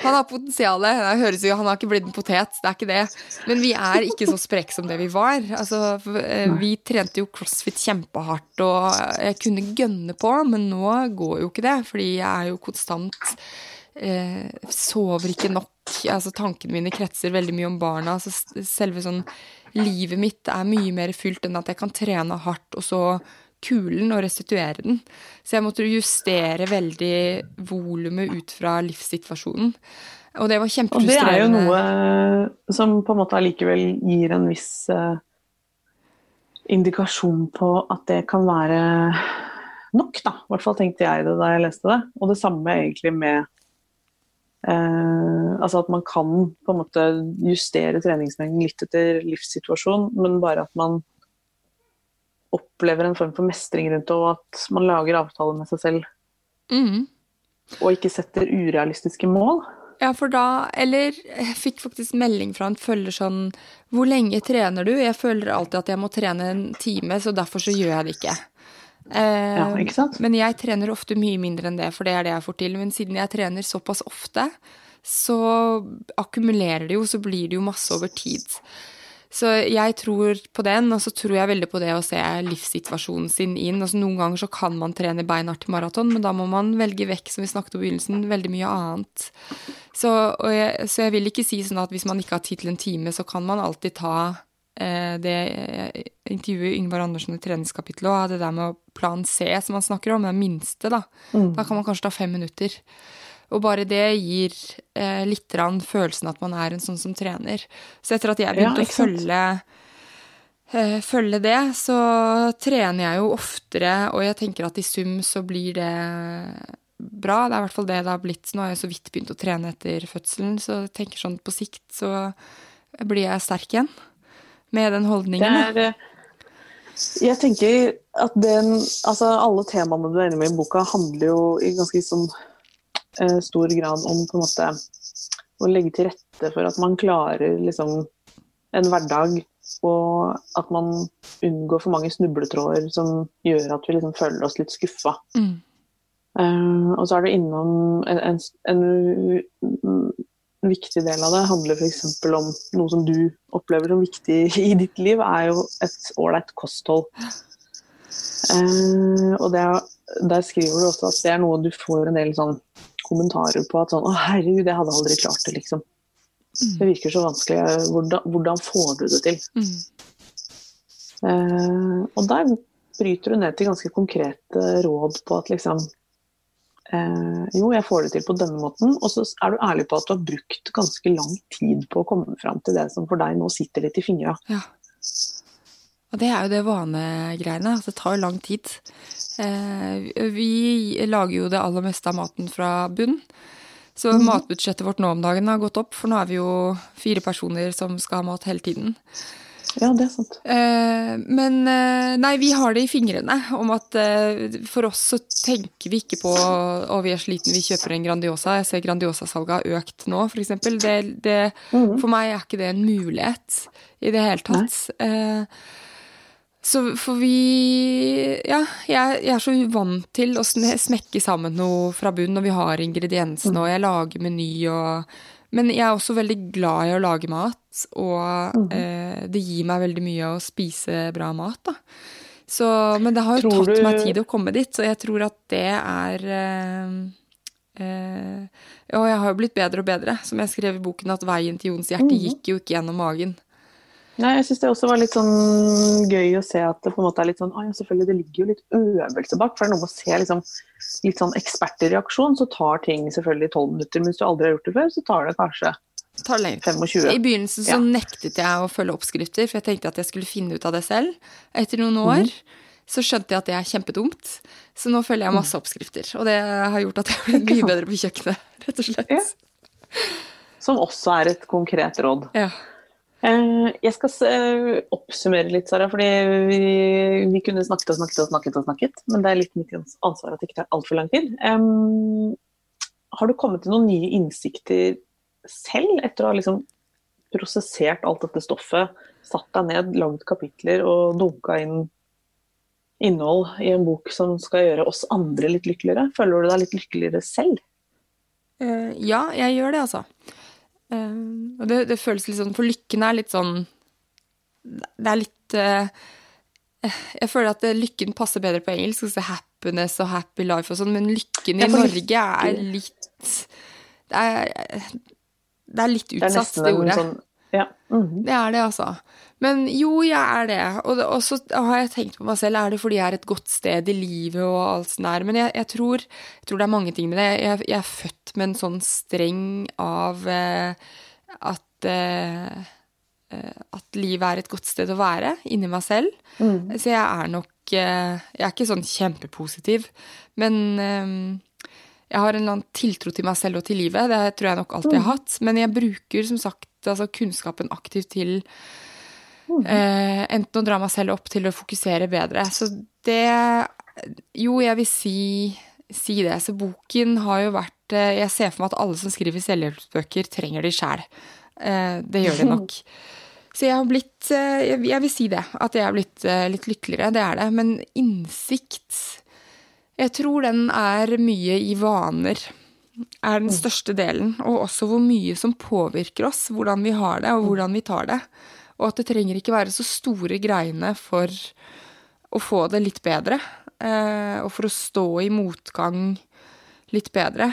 han har potensialet. Det høres jo, Han har ikke blitt en potet, det er ikke det. Men vi er ikke så spreke som det vi var. Altså, eh, vi trente jo crossfit kjempehardt, og jeg kunne gønne på, men nå går jo ikke det, fordi jeg er jo konstant eh, Sover ikke nok. Altså, tankene mine kretser veldig mye om barna. Altså, selve sånn Livet mitt er mye mer fylt enn at jeg kan trene hardt, og så kulen og restituere den. Så jeg måtte justere veldig volumet ut fra livssituasjonen. Og det var kjempefrustrerende. Og det er jo noe som på en måte allikevel gir en viss uh, indikasjon på at det kan være nok, da. I hvert fall tenkte jeg det da jeg leste det. Og det samme egentlig med uh, Altså at man kan på en måte justere treningsmengden litt etter livssituasjon, men bare at man opplever en form for mestring rundt det, og at man lager avtaler med seg selv. Mm. Og ikke setter urealistiske mål. Ja, for da Eller jeg fikk faktisk melding fra en følger sånn Hvor lenge trener du? Jeg føler alltid at jeg må trene en time, så derfor så gjør jeg det ikke. Eh, ja, ikke sant? Men jeg trener ofte mye mindre enn det, for det er det jeg får til. Men siden jeg trener såpass ofte, så akkumulerer det jo, så blir det jo masse over tid. Så jeg tror på den, og så tror jeg veldig på det å se livssituasjonen sin inn. Altså Noen ganger så kan man trene beinhardt maraton, men da må man velge vekk, som vi snakket om i begynnelsen, veldig mye annet. Så jeg, så jeg, vil ikke si sånn at hvis man ikke har tid til en time, så kan man alltid ta eh, det intervjuet Yngvar Andersen i treningskapitlet og det der med plan C som han snakker om, det minste, da. Mm. Da kan man kanskje ta fem minutter. Og bare det gir eh, litt følelsen at man er en sånn som trener. Så etter at jeg begynte ja, å følge, eh, følge det, så trener jeg jo oftere, og jeg tenker at i sum så blir det bra. Det er i hvert fall det det har blitt. Nå har jeg så vidt begynt å trene etter fødselen, så jeg tenker sånn på sikt så blir jeg sterk igjen med den holdningen. Det er, eh, jeg tenker at den Altså, alle temaene du er inne med i boka, handler jo i ganske sånn stor grad om på en måte å legge til rette for at man klarer liksom en hverdag, og at man unngår for mange snubletråder som gjør at vi liksom føler oss litt skuffa. Mm. Uh, og så er du innom en, en, en, en viktig del av det handler f.eks. om noe som du opplever som viktig i ditt liv, er jo et ålreit kosthold. Uh, og det, der skriver du også at det er noe du får en del sånn kommentarer på at sånn Å, herregud, jeg hadde aldri klart det, liksom. Mm. Det virker så vanskelig. Hvordan, hvordan får du det til? Mm. Eh, og der bryter du ned til ganske konkrete råd på at liksom eh, Jo, jeg får det til på denne måten. Og så er du ærlig på at du har brukt ganske lang tid på å komme fram til det som for deg nå sitter litt i fingra. Ja. Og det er jo det vanegreiene. At det tar lang tid. Eh, vi lager jo det aller meste av maten fra bunn. Så mm. matbudsjettet vårt nå om dagen har gått opp, for nå er vi jo fire personer som skal ha mat hele tiden. Ja, det er sant. Eh, men eh, nei, vi har det i fingrene om at for oss så tenker vi ikke på å vi er sliten, vi kjøper en Grandiosa. Jeg ser Grandiosa-salget har økt nå, f.eks. Det, det, mm. For meg er ikke det en mulighet i det hele tatt. Nei. Så for vi Ja, jeg, jeg, er så vant til å smekke sammen noe fra bunn når vi har ingrediensene, og jeg lager meny og Men jeg er også veldig glad i å lage mat, og mm. eh, det gir meg veldig mye å spise bra mat, da. Så, men det har jo tror tatt du... meg tid å komme dit, så jeg tror at det er eh, eh, Og jeg har jo blitt bedre og bedre. Som jeg skrev i boken, at veien til Jons hjerte mm. gikk jo ikke gjennom magen. Nei, jeg syns det også var litt sånn gøy å se at det på en måte er litt sånn Å ja, selvfølgelig, det ligger jo litt øvelse bak. For det er noe med å se liksom, litt sånn ekspertreaksjon, så tar ting selvfølgelig tolv minutter. Men hvis du aldri har gjort det før, så tar det kanskje tar 25. I begynnelsen så ja. nektet jeg å følge oppskrifter, for jeg tenkte at jeg skulle finne ut av det selv. Etter noen år mm. så skjønte jeg at det er kjempedumt. Så nå følger jeg masse oppskrifter. Og det har gjort at jeg har blitt mye bedre på kjøkkenet, rett og slett. Ja. Som også er et konkret råd. Ja. Eh, jeg skal eh, oppsummere litt, Sara. fordi vi, vi, kunne snakket og snakket og snakket, og snakket, men det er litt mitt ansvar at det ikke tar altfor lang tid. Um, har du kommet til noen nye innsikter selv, etter å ha liksom prosessert alt dette stoffet, satt deg ned, lagd kapitler og dunka inn innhold i en bok som skal gjøre oss andre litt lykkeligere? Føler du deg litt lykkeligere selv? Uh, ja, jeg gjør det, altså. Uh, og det, det, føles litt sånn For lykken er litt sånn Det er litt uh, Jeg føler at lykken passer bedre på engelsk. Altså happiness og happy life og sånn, men lykken i Norge er litt Det er, det er litt utsatt, det, det ordet. Sånn ja. Mm -hmm. Det er det, altså. Men jo, jeg er det. Og, så har jeg tenkt på meg selv, er det fordi jeg er et godt sted i livet og alt sånt der. Men jeg, jeg, tror, jeg, tror, det er mange ting med det. Jeg, jeg er født med en sånn streng av eh, at eh, eh at livet er et godt sted å være inni meg selv. Mm. Så jeg er nok eh, Jeg er ikke sånn kjempepositiv, men eh, jeg har en eller annen tiltro til meg selv og til livet. Det tror jeg nok alltid jeg har mm. hatt. Men jeg bruker som sagt altså kunnskapen aktivt til eh, enten å dra meg selv opp til å fokusere bedre. Så det Jo, jeg vil si, si det. Så boken har jo vært eh, Jeg ser for meg at alle som skriver selvhjelpsbøker, trenger de sjæl. Eh, det gjør de nok. Så jeg har blitt eh, Jeg vil si det. At jeg har blitt eh, litt lykkeligere. Det er det. Men innsikt Jeg tror den er mye i vaner er den største delen, og også hvor mye som påvirker oss, hvordan vi har det, og hvordan vi tar det. Og at det trenger ikke være så store greiene for å få det litt bedre, eh, og for å stå i motgang litt bedre.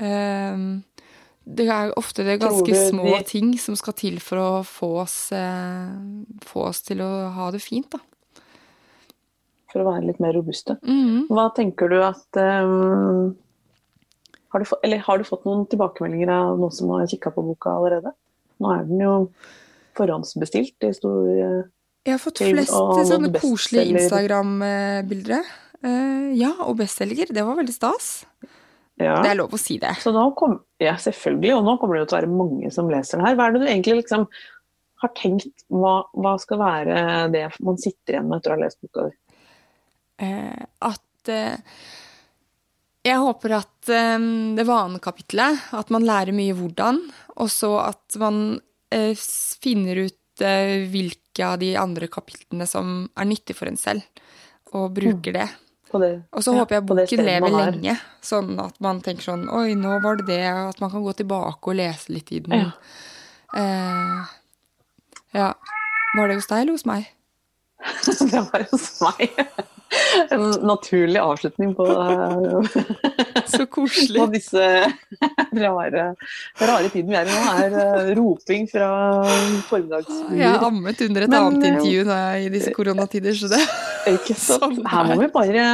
Eh, det er ofte det ganske små ting som skal til for å få oss, eh, få oss til å ha det fint, da. For å være litt mer robuste. Mm. Hva tenker du at um har du, fått, har du fått noen tilbakemeldinger av noen som har kikka på boka allerede? Nå er den jo forhåndsbestilt i stor Jeg har fått flest sånne koselige Instagram-bilder. Uh, ja, og bestselger. Det var veldig stas. Ja. Det er lov å si det. Kom, ja, selvfølgelig. Og nå kommer det jo til å være mange som leser den her. Hva er det du egentlig liksom har tenkt hva, hva skal være det man sitter igjen med etter å ha lest boka di? Uh, at uh, jeg håper at um, det vanekapitlet, at man lærer mye hvordan, og så at man finner ut uh, hvilke av de andre kapitlene som er nyttig for en selv, og bruker mm. det. det. Og så ja, håper jeg boken lever lenge, sånn at man tenker sånn Oi, nå var det det, at man kan gå tilbake og lese litt i den. Ja. Eh, ja. Var det hos deg eller hos meg? det var hos meg en naturlig avslutning på, Så på disse rare, rare tiden vi er i nå, er uh, roping fra formiddagsbyer. Jeg har ammet under et Men, annet intervju nå, i disse koronatider, så det Ikke sant. Her må vi bare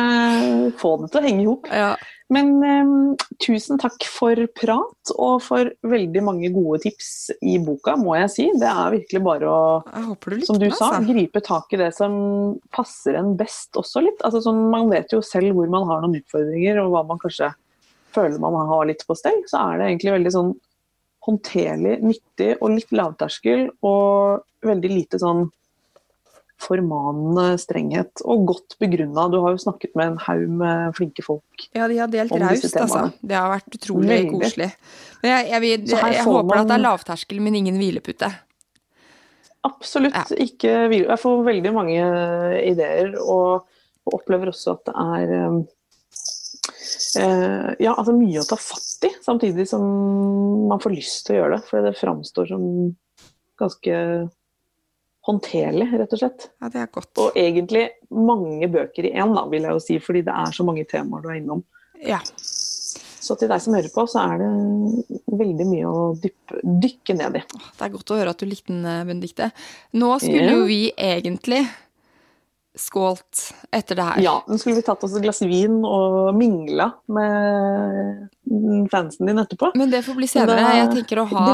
få det til å henge i hop. Ja. Men um, tusen takk for prat og for veldig mange gode tips i boka, må jeg si. Det er virkelig bare å, du som du sa, altså. gripe tak i det som passer en best også litt. Altså, sånn, man vet jo selv hvor man har noen utfordringer, og hva man kanskje føler man har litt på stell. Så er det egentlig veldig sånn håndterlig, nyttig og litt lavterskel, og veldig lite sånn formanende strenghet, og godt begrunna. Du har jo snakket med en haug med flinke folk. Ja, de har delt raust, altså. Det har vært utrolig Veldig. koselig. Men jeg, jeg, jeg, jeg håper man... at det er lavterskel, men ingen hvilepute. Absolutt ja. ikke hvile. Jeg får veldig mange ideer, og, og opplever også at det er um, uh, ja, altså mye å ta fatt i, samtidig som man får lyst til å gjøre det. For det framstår som ganske håndterlig, rett og slett. Ja, det er godt. Og egentlig mange bøker i én, da, vil jeg jo si, fordi det er så mange temaer du er innom. Ja. Så til deg som hører på, så er det veldig mye å dyppe, dykke ned i. Det er godt å høre at du likte den, Benedicte. Nå skulle ja. jo vi egentlig skålt etter det her. Ja, nå skulle vi tatt oss et glass vin og mingla med fansen din etterpå. Men det får bli senere. Det, jeg tenker å ha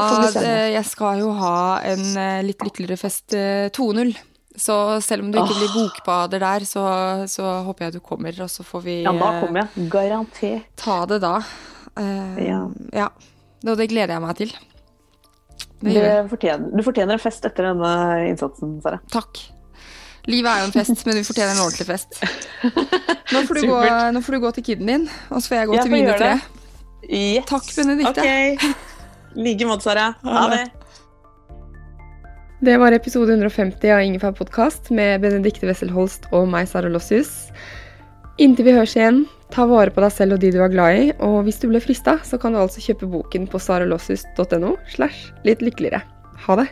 Jeg skal jo ha en eh, litt lykkeligere fest 2.0. Eh, så selv om du ikke blir bokbader der, så, så, håper jeg du kommer, og så får vi Ja, da kommer jeg. Garantert. Ta det da. Uh, ja. ja. Og det gleder jeg meg til. Fortjener, du fortjener en fest etter denne innsatsen, Sara. Takk. Livet er jo en fest, men vi fortjener en ordentlig fest. Nå får, du gå, nå får du gå til kiden din, og så får jeg gå jeg til mine tre. Yes. Takk, Benedicte. Ok. I like måte, Sara. Ha det. Det var episode 150 av Ingefær podkast med Benedicte Wessel Holst og meg, Sara Lossius. Inntil vi høres igjen, ta vare på deg selv og de du er glad i, og hvis du ble frista, så kan du altså kjøpe boken på saralossius.no slash litt lykkeligere. Ha det!